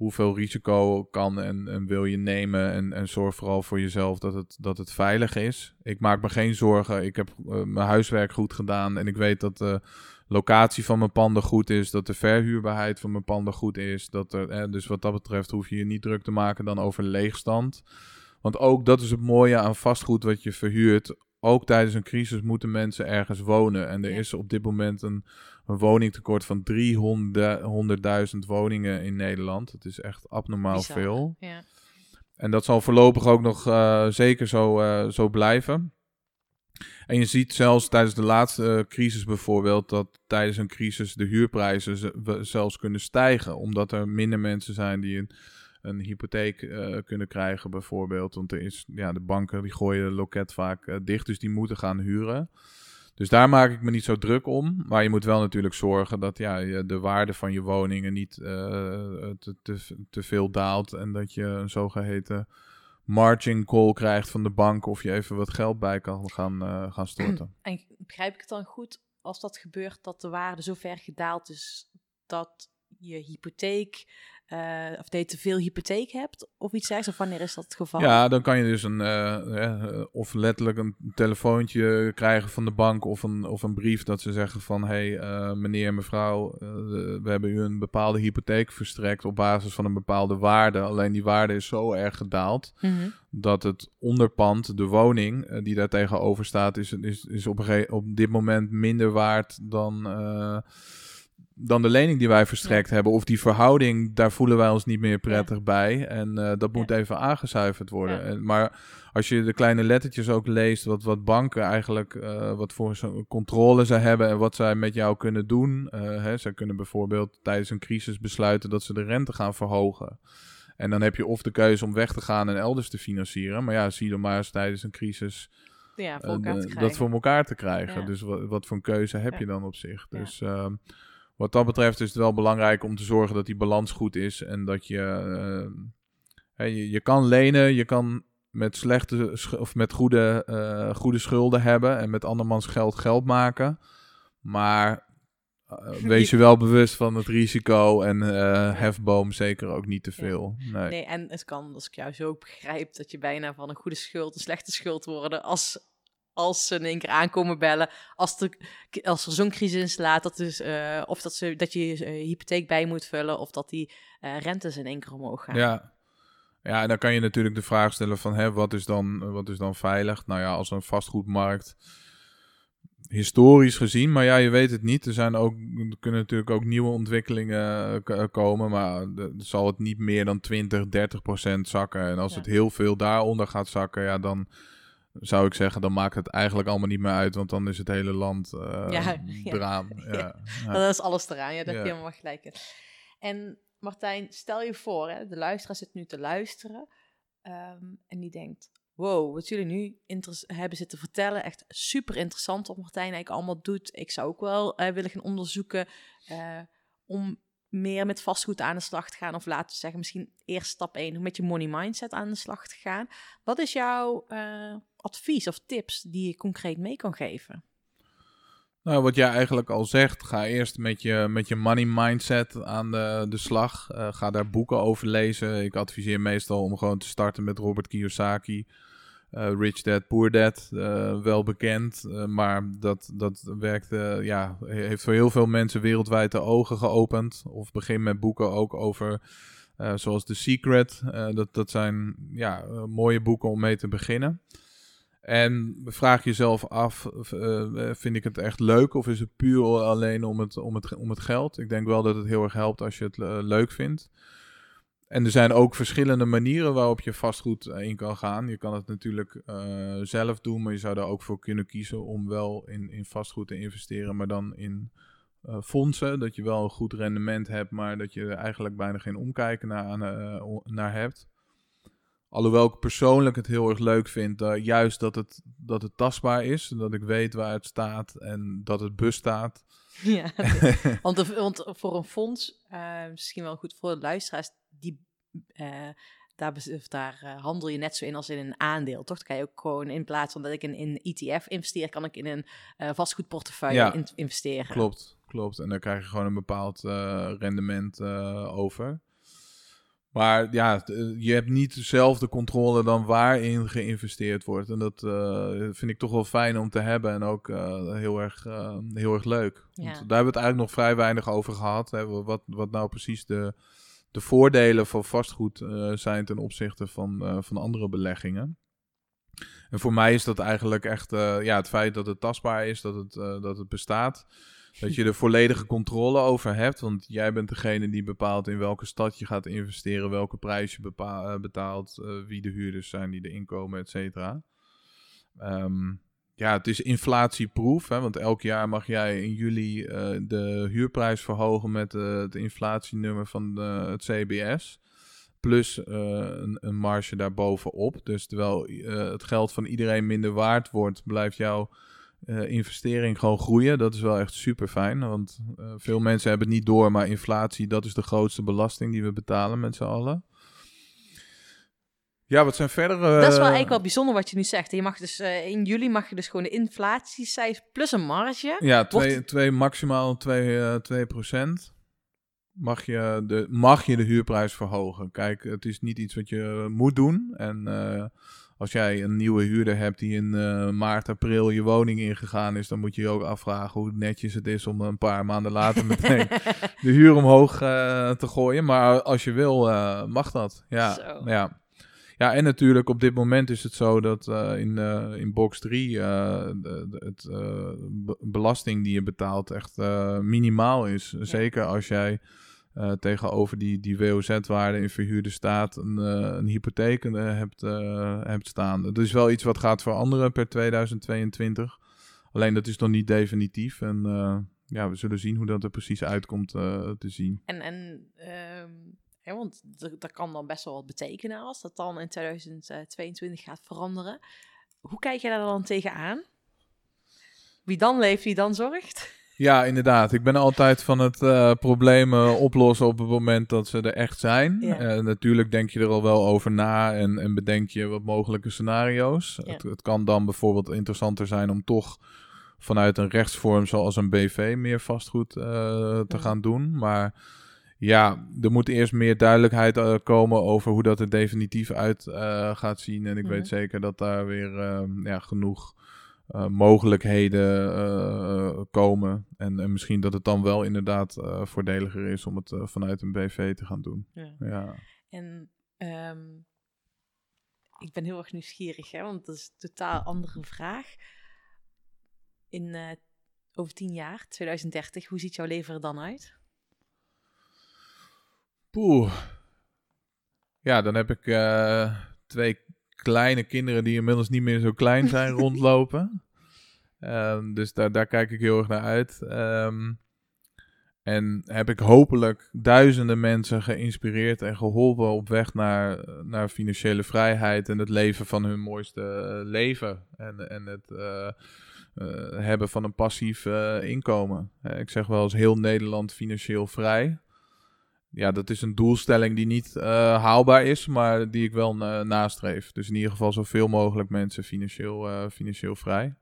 hoeveel risico kan en, en wil je nemen. En, en zorg vooral voor jezelf dat het, dat het veilig is. Ik maak me geen zorgen. Ik heb eh, mijn huiswerk goed gedaan. En ik weet dat de locatie van mijn panden goed is. Dat de verhuurbaarheid van mijn panden goed is. Dat er, eh, dus wat dat betreft hoef je je niet druk te maken dan over leegstand. Want ook dat is het mooie aan vastgoed wat je verhuurt. Ook tijdens een crisis moeten mensen ergens wonen. En er is op dit moment een, een woningtekort van 300.000 woningen in Nederland. Het is echt abnormaal Bizar. veel. Ja. En dat zal voorlopig ook nog eh, zeker zo, eh, zo blijven. En je ziet zelfs tijdens de laatste eh, crisis bijvoorbeeld dat tijdens een crisis de huurprijzen zelfs kunnen stijgen. Omdat er minder mensen zijn die een, een hypotheek eh, kunnen krijgen bijvoorbeeld. Want er is, ja, de banken die gooien het loket vaak eh, dicht, dus die moeten gaan huren. Dus daar maak ik me niet zo druk om. Maar je moet wel natuurlijk zorgen dat ja, de waarde van je woningen niet eh, te, te, te veel daalt. En dat je een zogeheten margin call krijgt van de bank. Of je even wat geld bij kan gaan, gaan storten. En begrijp ik het dan goed als dat gebeurt dat de waarde zo ver gedaald is dat je hypotheek, eh, of dat je te veel hypotheek hebt of iets dergelijks? Of wanneer is dat het geval? Ja, dan kan je dus een, eh, eh, of letterlijk een telefoontje krijgen van de bank of een, of een brief dat ze zeggen van hé hey, eh, meneer, mevrouw, we hebben u een bepaalde hypotheek verstrekt op basis van een bepaalde waarde. Alleen die waarde is zo erg gedaald Mhm. dat het onderpand, de woning die daar tegenover staat, is, is, is op, op dit moment minder waard dan, dan de lening die wij verstrekt hebben. Of die verhouding, daar voelen wij ons niet meer prettig bij. En eh, dat moet even aangezuiverd worden. En, maar als je de kleine lettertjes ook leest, wat, wat banken eigenlijk, eh, wat voor controle ze hebben en wat zij met jou kunnen doen. eh hè, zij kunnen bijvoorbeeld tijdens een crisis besluiten dat ze de rente gaan verhogen. En dan heb je of de keuze om weg te gaan en elders te financieren. Maar ja, zie dan maar eens tijdens een crisis voor dat voor elkaar te krijgen. Dus wat, wat voor een keuze heb je dan op zich? Ja. Dus ehm, wat dat betreft is het wel belangrijk om te zorgen dat die balans goed is. En dat je, hè, je, je kan lenen, je kan met slechte of met goede, eh, goede schulden hebben en met andermans geld geld maken. Maar eh, wees je wel bewust van het risico en eh, hefboom zeker ook niet te veel. Nee. Nee, en het kan, als ik jou zo begrijp, dat je bijna van een goede schuld een slechte schuld worden als, als ze in één keer aankomen bellen. Als, de, als er zo'n crisis instaat, dat is, eh, of dat, ze, dat je je eh, hypotheek bij moet vullen, of dat die eh, rentes in één keer omhoog gaan. Ja. ja, en dan kan je natuurlijk de vraag stellen van hè, wat, is dan, wat is dan veilig? Nou ja, als een vastgoedmarkt historisch gezien, maar ja, je weet het niet. Er, zijn ook, er kunnen natuurlijk ook nieuwe ontwikkelingen komen, maar zal het niet meer dan 20, 30 procent zakken. En als Ja. het heel veel daaronder gaat zakken, ja, dan zou ik zeggen, dan maakt het eigenlijk allemaal niet meer uit, want dan is het hele land eh Ja, ja. eraan. Ja. Ja. Dat is alles eraan, ja, dat heb je helemaal gelijk in. En Martijn, stel je voor, hè, de luisteraar zit nu te luisteren ehm, en die denkt, wow, wat jullie nu hebben zitten vertellen, echt super interessant wat Martijn eigenlijk allemaal doet. Ik zou ook wel eh, willen gaan onderzoeken eh, om meer met vastgoed aan de slag te gaan, of laten we zeggen, misschien eerst stap 1, om met je money mindset aan de slag te gaan. Wat is jouw eh, advies of tips die je concreet mee kan geven? Nou, wat jij eigenlijk al zegt, ga eerst met je, met je money mindset aan de, de slag. Eh, ga daar boeken over lezen. Ik adviseer meestal om gewoon te starten met Robert Kiyosaki. Eh, Rich Dad, Poor Dad, eh, wel bekend. maar dat, dat werkt, eh, ja, he- heeft voor heel veel mensen wereldwijd de ogen geopend. Of begin met boeken ook over, zoals The Secret. Dat, dat zijn ja, mooie boeken om mee te beginnen. En vraag jezelf af, eh, eh, vind ik het echt leuk of is het puur alleen om het, om, het, om het geld? Ik denk wel dat het heel erg helpt als je het eh, leuk vindt. En er zijn ook verschillende manieren waarop je vastgoed in kan gaan. Je kan het natuurlijk zelf doen, maar je zou er ook voor kunnen kiezen om wel in, in vastgoed te investeren, maar dan in fondsen. Dat je wel een goed rendement hebt, maar dat je er eigenlijk bijna geen omkijken naar, naar hebt. Alhoewel ik persoonlijk het heel erg leuk vind, eh, juist dat het, dat het tastbaar is. Dat ik weet waar het staat en dat het bestaat. Ja, want, de- want voor een fonds, eh, misschien wel goed voor de luisteraars, die, eh, daar, daar handel je net zo in als in een aandeel, toch? Dan kan je ook gewoon in plaats van dat ik in een ETF investeer, kan ik in een vastgoedportefeuille Ja. in- investeren. Klopt, klopt. En dan krijg je gewoon een bepaald rendement over. Maar ja, eh, je hebt niet dezelfde controle dan waarin geïnvesteerd wordt. En dat eh, vind ik toch wel fijn om te hebben en ook eh, heel, erg, heel erg leuk. Ja. Want daar hebben we het eigenlijk nog vrij weinig over gehad. Hè, wat, wat nou precies de, de voordelen van vastgoed zijn ten opzichte van, van andere beleggingen. En voor mij is dat eigenlijk echt ja, het feit dat het tastbaar is, dat het, dat het bestaat. Dat je er volledige controle over hebt. Want jij bent degene die bepaalt in welke stad je gaat investeren, welke prijs je eh, betaalt, eh, wie de huurders zijn die erin komen, et cetera. Ehm, ja, het is inflatieproof, hè, want elk jaar mag jij in juli eh, de huurprijs verhogen met het inflatienummer van het CBS. Plus een, een marge daarbovenop. Dus terwijl het geld van iedereen minder waard wordt, blijft jouw eh, investering gewoon groeien. Dat is wel echt super fijn. Want eh, veel mensen hebben het niet door, maar inflatie, dat is de grootste belasting die we betalen met z'n allen. Ja, wat zijn verder... Dat is wel eh, eigenlijk wel bijzonder wat je nu zegt. Je mag dus, in juli mag je dus gewoon de inflatiecijfer plus een marge. Ja, twee, Wordt- twee, maximaal 2, eh 2 procent. Mag je, de, mag je de huurprijs verhogen. Kijk, het is niet iets wat je moet doen. En als jij een nieuwe huurder hebt die in eh, maart, april je woning ingegaan is, dan moet je je ook afvragen hoe netjes het is om een paar maanden later meteen de huur omhoog eh, te gooien. Maar als je wil, eh, mag dat. Ja, Zo. ja. Ja, en natuurlijk op dit moment is het zo dat in, in box 3 eh, de, de- het be- belasting die je betaalt echt minimaal is. Zeker als jij eh, tegenover die, die WOZ-waarde in verhuurde staat een, eh, een hypotheek eh, hebt, hebt staan. Dat is wel iets wat gaat veranderen per 2022. Alleen dat is nog niet definitief. En ja, we zullen zien hoe dat er precies uitkomt te zien. En, en ehm, want dat kan dan best wel wat betekenen als dat dan in 2022 gaat veranderen. Hoe kijk je daar dan tegenaan? Wie dan leeft, wie dan zorgt? Ja, inderdaad. Ik ben altijd van het eh, problemen oplossen op het moment dat ze er echt zijn. Ja. Eh, natuurlijk denk je er al wel over na en, en bedenk je wat mogelijke scenario's. Ja. Het, het kan dan bijvoorbeeld interessanter zijn om toch vanuit een rechtsvorm zoals een BV meer vastgoed eh, te Ja. gaan doen. Maar ja, er moet eerst meer duidelijkheid komen over hoe dat er definitief uit gaat zien. En ik Mhm. weet zeker dat daar weer ja, genoeg eh, mogelijkheden eh, komen. En, en misschien dat het dan wel inderdaad eh, voordeliger is om het eh, vanuit een BV te gaan doen. Ja. Ja. En ehm, ik ben heel erg nieuwsgierig, hè, want dat is een totaal andere vraag. In, eh, over tien jaar, 2030, hoe ziet jouw leven er dan uit? Poeh. Ja, dan heb ik eh, twee kleine kinderen die inmiddels niet meer zo klein zijn rondlopen. Ehm, dus daar, daar kijk ik heel erg naar uit. Ehm, en heb ik hopelijk duizenden mensen geïnspireerd en geholpen op weg naar, naar financiële vrijheid en het leven van hun mooiste eh, leven. En, en het eh, eh, hebben van een passief inkomen. Ik zeg wel eens heel Nederland financieel vrij ja, dat is een doelstelling die niet eh, haalbaar is, maar die ik wel eh, nastreef. Dus in ieder geval zoveel mogelijk mensen financieel, eh, financieel vrij.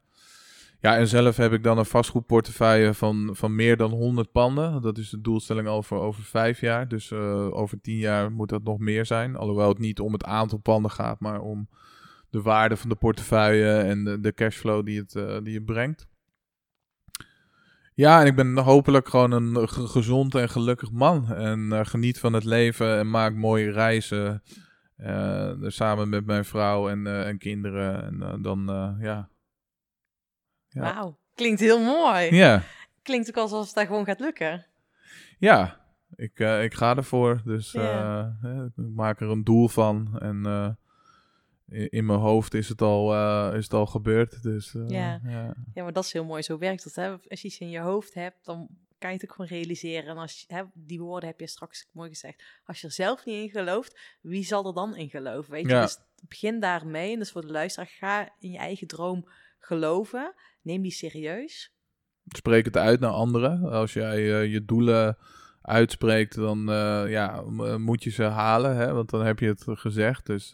Ja, en zelf heb ik dan een vastgoedportefeuille van, van meer dan 100 panden. Dat is de doelstelling al voor over vijf jaar. Dus over tien jaar moet dat nog meer zijn. Alhoewel het niet om het aantal panden gaat, maar om de waarde van de portefeuille en de, de cashflow die het, die het brengt. Ja, en ik ben hopelijk gewoon een ge- gezond en gelukkig man. En eh, geniet van het leven en maak mooie reizen. eh, samen met mijn vrouw en, eh, en kinderen. En dan, ja. Ja. Wauw, klinkt heel mooi. Ja, Klinkt ook alsof het daar gewoon gaat lukken. ja. Ik, ik ga ervoor. Dus ik maak er een doel van. En in, mijn hoofd is het al, eh, is het al gebeurd. Dus eh, Ja. ja. Ja, maar dat is heel mooi. Zo werkt het. Hè? Als je iets in je hoofd hebt, dan kan je het ook gewoon realiseren. En als je, hè, die woorden heb je straks mooi gezegd. Als je er zelf niet in gelooft, wie zal er dan in geloven? Weet je? Ja. Dus begin daarmee. En dus voor de luisteraar, ga in je eigen droom geloven. Neem die serieus. spreek het uit naar anderen. Als jij eh, je doelen uitspreekt, dan ja, moet je ze halen, hè? want dan heb je het gezegd. Dus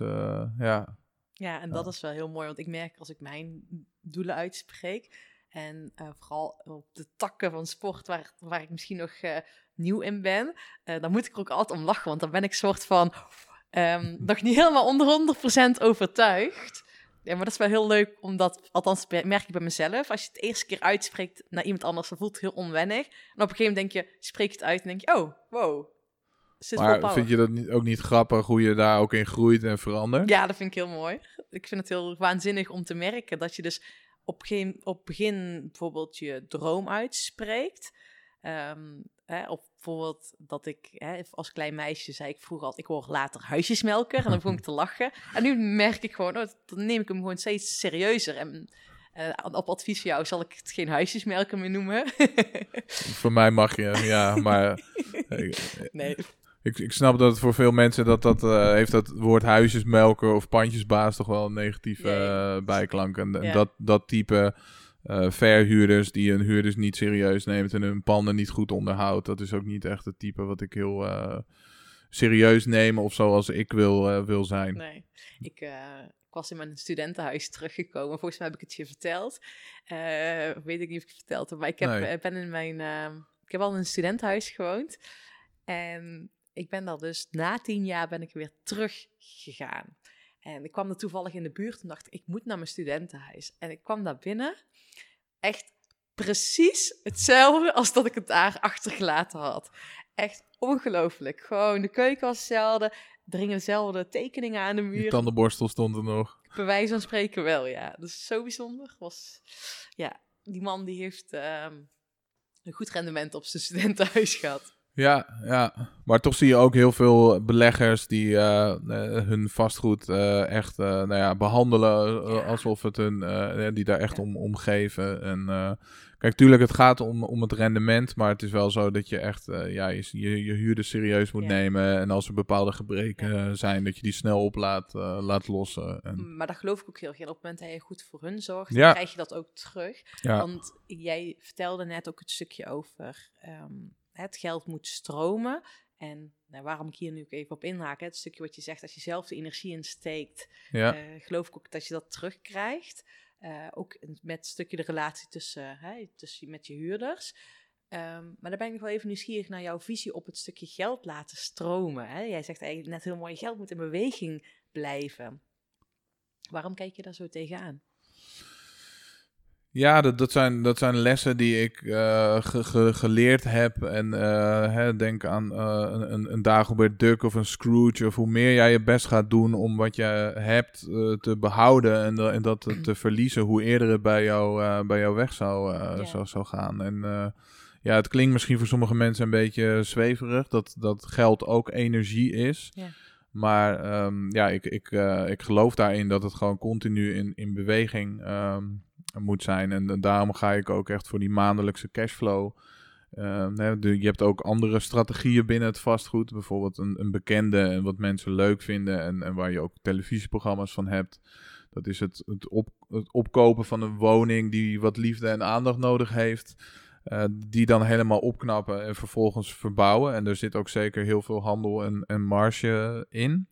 ja, Ja, en dat is wel heel mooi. Want ik merk als ik mijn doelen uitspreek. En eh, vooral op de takken van sport waar, waar ik misschien nog eh, nieuw in ben. eh, dan moet ik er ook altijd om lachen. Want dan ben ik soort van ehm, nog niet helemaal onder 100% overtuigd. Ja, maar dat is wel heel leuk, omdat, althans merk ik bij mezelf, als je het de eerste keer uitspreekt naar iemand anders, dan voelt het heel onwennig. En op een gegeven moment denk je, spreek het uit en denk je, oh, wow. Zit maar vind je dat niet, ook niet grappig hoe je daar ook in groeit en verandert? Ja, dat vind ik heel mooi. Ik vind het heel waanzinnig om te merken dat je dus op, geen, op begin bijvoorbeeld je droom uitspreekt. Ehm, hè, of bijvoorbeeld dat ik hè, als klein meisje zei ik vroeger al, ik word later huisjesmelker. En dan begon ik te lachen. En nu merk ik gewoon, oh, dan neem ik hem gewoon steeds serieuzer. En eh, op advies van jou zal ik het geen huisjesmelker meer noemen. Voor mij mag je, ja, maar ik, nee, ik, ik snap dat het voor veel mensen dat dat eh, heeft dat woord huisjesmelker of pandjesbaas toch wel een negatieve eh, bijklank. En, dat, dat type eh, verhuurders die hun huurders niet serieus neemt en hun panden niet goed onderhoudt. Dat is ook niet echt het type wat ik heel serieus neem of zoals ik wil, wil zijn. Nee, ik, ik was in mijn studentenhuis teruggekomen. Volgens mij heb ik het je verteld. Weet ik niet of ik het verteld heb, maar ik heb, Nee. ben in mijn... ik heb al in een studentenhuis gewoond. En ik ben daar dus na tien jaar ben ik weer teruggegaan. En ik kwam er toevallig in de buurt en dacht, ik moet naar mijn studentenhuis. En ik kwam daar binnen, echt precies hetzelfde als dat ik het daar achtergelaten had. Echt ongelooflijk. Gewoon, de keuken was hetzelfde. Er hingen dezelfde tekeningen aan de muur. tandenborstel stond er nog. Bij wijze van spreken wel, ja. Dat is zo bijzonder. Was, ja, die man die heeft ehm, een goed rendement op zijn studentenhuis gehad. Ja, ja, maar toch zie je ook heel veel beleggers die eh, eh, hun vastgoed eh, echt nou ja, behandelen eh, alsof het hun, die daar echt om, om geven. En kijk, tuurlijk, het gaat om, om het rendement, maar het is wel zo dat je echt ja, je, je, huurder serieus moet Ja. nemen. En als er bepaalde gebreken Ja. zijn, dat je die snel op laat, laat lossen. En, Maar daar geloof ik ook heel erg in. Op het moment dat je goed voor hun zorgt, Ja. dan krijg je dat ook terug. ja, Want jij vertelde net ook het stukje over ehm, het geld moet stromen. En nou, waarom ik hier nu ook even op inhaak, hè, het stukje wat je zegt, als je zelf de energie insteekt, ja, eh, geloof ik ook dat je dat terugkrijgt. Eh, ook met het stukje de relatie tussen, hè, tussen met je huurders. Ehm, maar daar ben ik nog wel even nieuwsgierig naar jouw visie op het stukje geld laten stromen. Hè? Jij zegt eigenlijk net heel mooi, geld moet in beweging blijven. Waarom kijk je daar zo tegenaan? Ja, dat, dat, zijn, dat zijn lessen die ik eh, ge- ge- geleerd heb. En eh, hè, denk aan eh, een, een, Dagobert Duck of een Scrooge. Of hoe meer jij je best gaat doen om wat je hebt te behouden en, en dat te, te verliezen, hoe eerder het bij jou, bij jou weg zou, Ja. zou, zou gaan. En ja, het klinkt misschien voor sommige mensen een beetje zweverig, dat, dat geld ook energie is. Ja. Maar ehm, ja, ik, ik, ik geloof daarin dat het gewoon continu in, in beweging ehm, moet zijn. En, eh, daarom ga ik ook echt voor die maandelijkse cashflow. Ehm, je hebt ook andere strategieën binnen het vastgoed. Bijvoorbeeld een, een bekende en wat mensen leuk vinden. En, en waar je ook televisieprogramma's van hebt. Dat is het, het, op, het opkopen van een woning die wat liefde en aandacht nodig heeft. Eh, die dan helemaal opknappen en vervolgens verbouwen. En er zit ook zeker heel veel handel en, en marge in.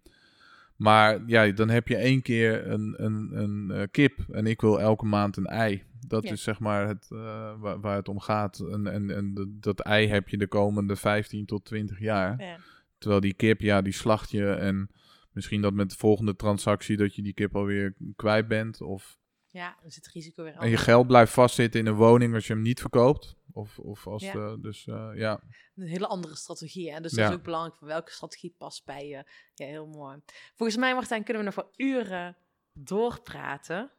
Maar ja, dan heb je één keer een, een, een eh, kip en ik wil elke maand een ei. Dat Ja. is zeg maar het, eh, waar, waar het om gaat. En, en, en dat ei heb je de komende 15 tot 20 jaar. Ja. Terwijl die kip, ja, die slacht je. En misschien dat met de volgende transactie dat je die kip alweer kwijt bent. Of Ja, dan zit het risico weer en je aan. geld blijft vastzitten in een woning als je hem niet verkoopt. Of, of als Ja. de, dus eh, ja. Een hele andere strategie. Hè? Dus Ja. dat is ook belangrijk van welke strategie past bij je. Ja, heel mooi. Volgens mij, Martijn, kunnen we nog wel uren doorpraten.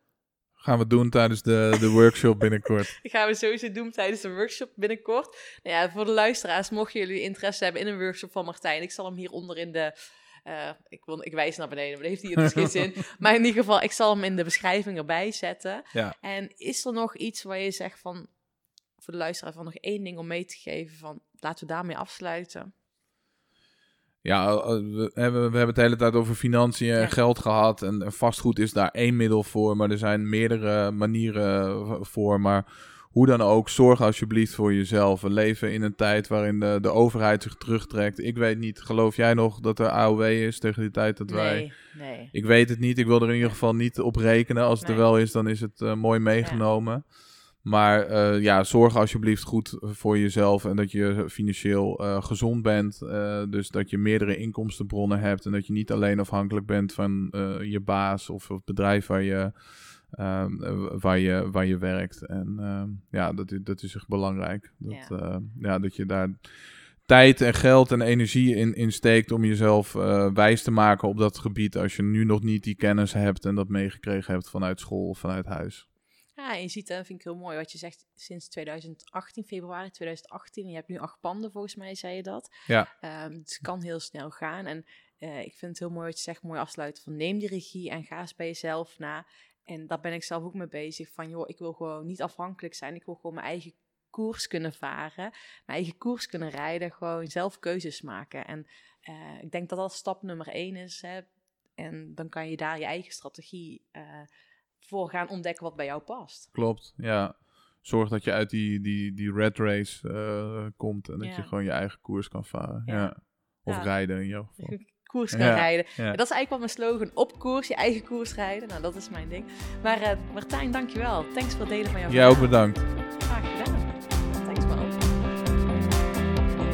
Gaan we doen tijdens de, de workshop binnenkort. Gaan we sowieso doen tijdens de workshop binnenkort. Nou ja, voor de luisteraars, mochten jullie interesse hebben in een workshop van Martijn, ik zal hem hieronder in de. eh, ik, wil, ik wijs naar beneden, maar dat heeft hier dus geen zin. Maar in ieder geval, ik zal hem in de beschrijving erbij zetten. Ja. En is er nog iets waar je zegt van, voor de luisteraar, van nog één ding om mee te geven van, laten we daarmee afsluiten? Ja, we hebben, we hebben het de hele tijd over financiën en Ja. geld gehad. En, vastgoed is daar één middel voor. Maar er zijn meerdere manieren voor. Maar hoe dan ook, zorg alsjeblieft voor jezelf. We leven in een tijd waarin de, de overheid zich terugtrekt. Ik weet niet, geloof jij nog dat er AOW is tegen die tijd dat wij... Nee, nee. Ik weet het niet. Ik wil er in ieder geval niet op rekenen. Als het er wel is, dan is het eh, mooi meegenomen. Maar eh, ja, zorg alsjeblieft goed voor jezelf en dat je financieel eh, gezond bent. Eh, dus dat je meerdere inkomstenbronnen hebt en dat je niet alleen afhankelijk bent van je baas of het bedrijf waar je, ehm, eh, waar je, waar je werkt. En ehm, ja, dat, is- dat is echt belangrijk. Dat, Ja. ja. dat je daar tijd en geld en energie in, in steekt om jezelf wijs te maken op dat gebied. Als je nu nog niet die kennis hebt en dat meegekregen hebt vanuit school of vanuit huis. Ja, je ziet, dat vind ik heel mooi, wat je zegt, sinds 2018, februari 2018, en je hebt nu acht panden, volgens mij zei je dat. Ja. Ehm, dus het kan heel snel gaan. En eh, ik vind het heel mooi wat je zegt, mooi afsluiten van neem die regie en ga eens bij jezelf na. En daar ben ik zelf ook mee bezig, van joh, ik wil gewoon niet afhankelijk zijn, ik wil gewoon mijn eigen koers kunnen varen, mijn eigen koers kunnen rijden, gewoon zelf keuzes maken. En eh, ik denk dat dat stap nummer één is, hè. En dan kan je daar je eigen strategie eh, voor gaan ontdekken wat bij jou past. Klopt, ja. zorgt dat je uit die, die, die red race eh, komt en dat Ja. je gewoon je eigen koers kan varen. Ja. Ja. Of Ja. rijden in jouw geval. koers kan rijden. Ja, dat is eigenlijk wel mijn slogan. Op koers, je eigen koers rijden. Nou, dat is mijn ding. Maar eh, Martijn, dankjewel. Thanks voor het delen van jouw Jij ook bedankt.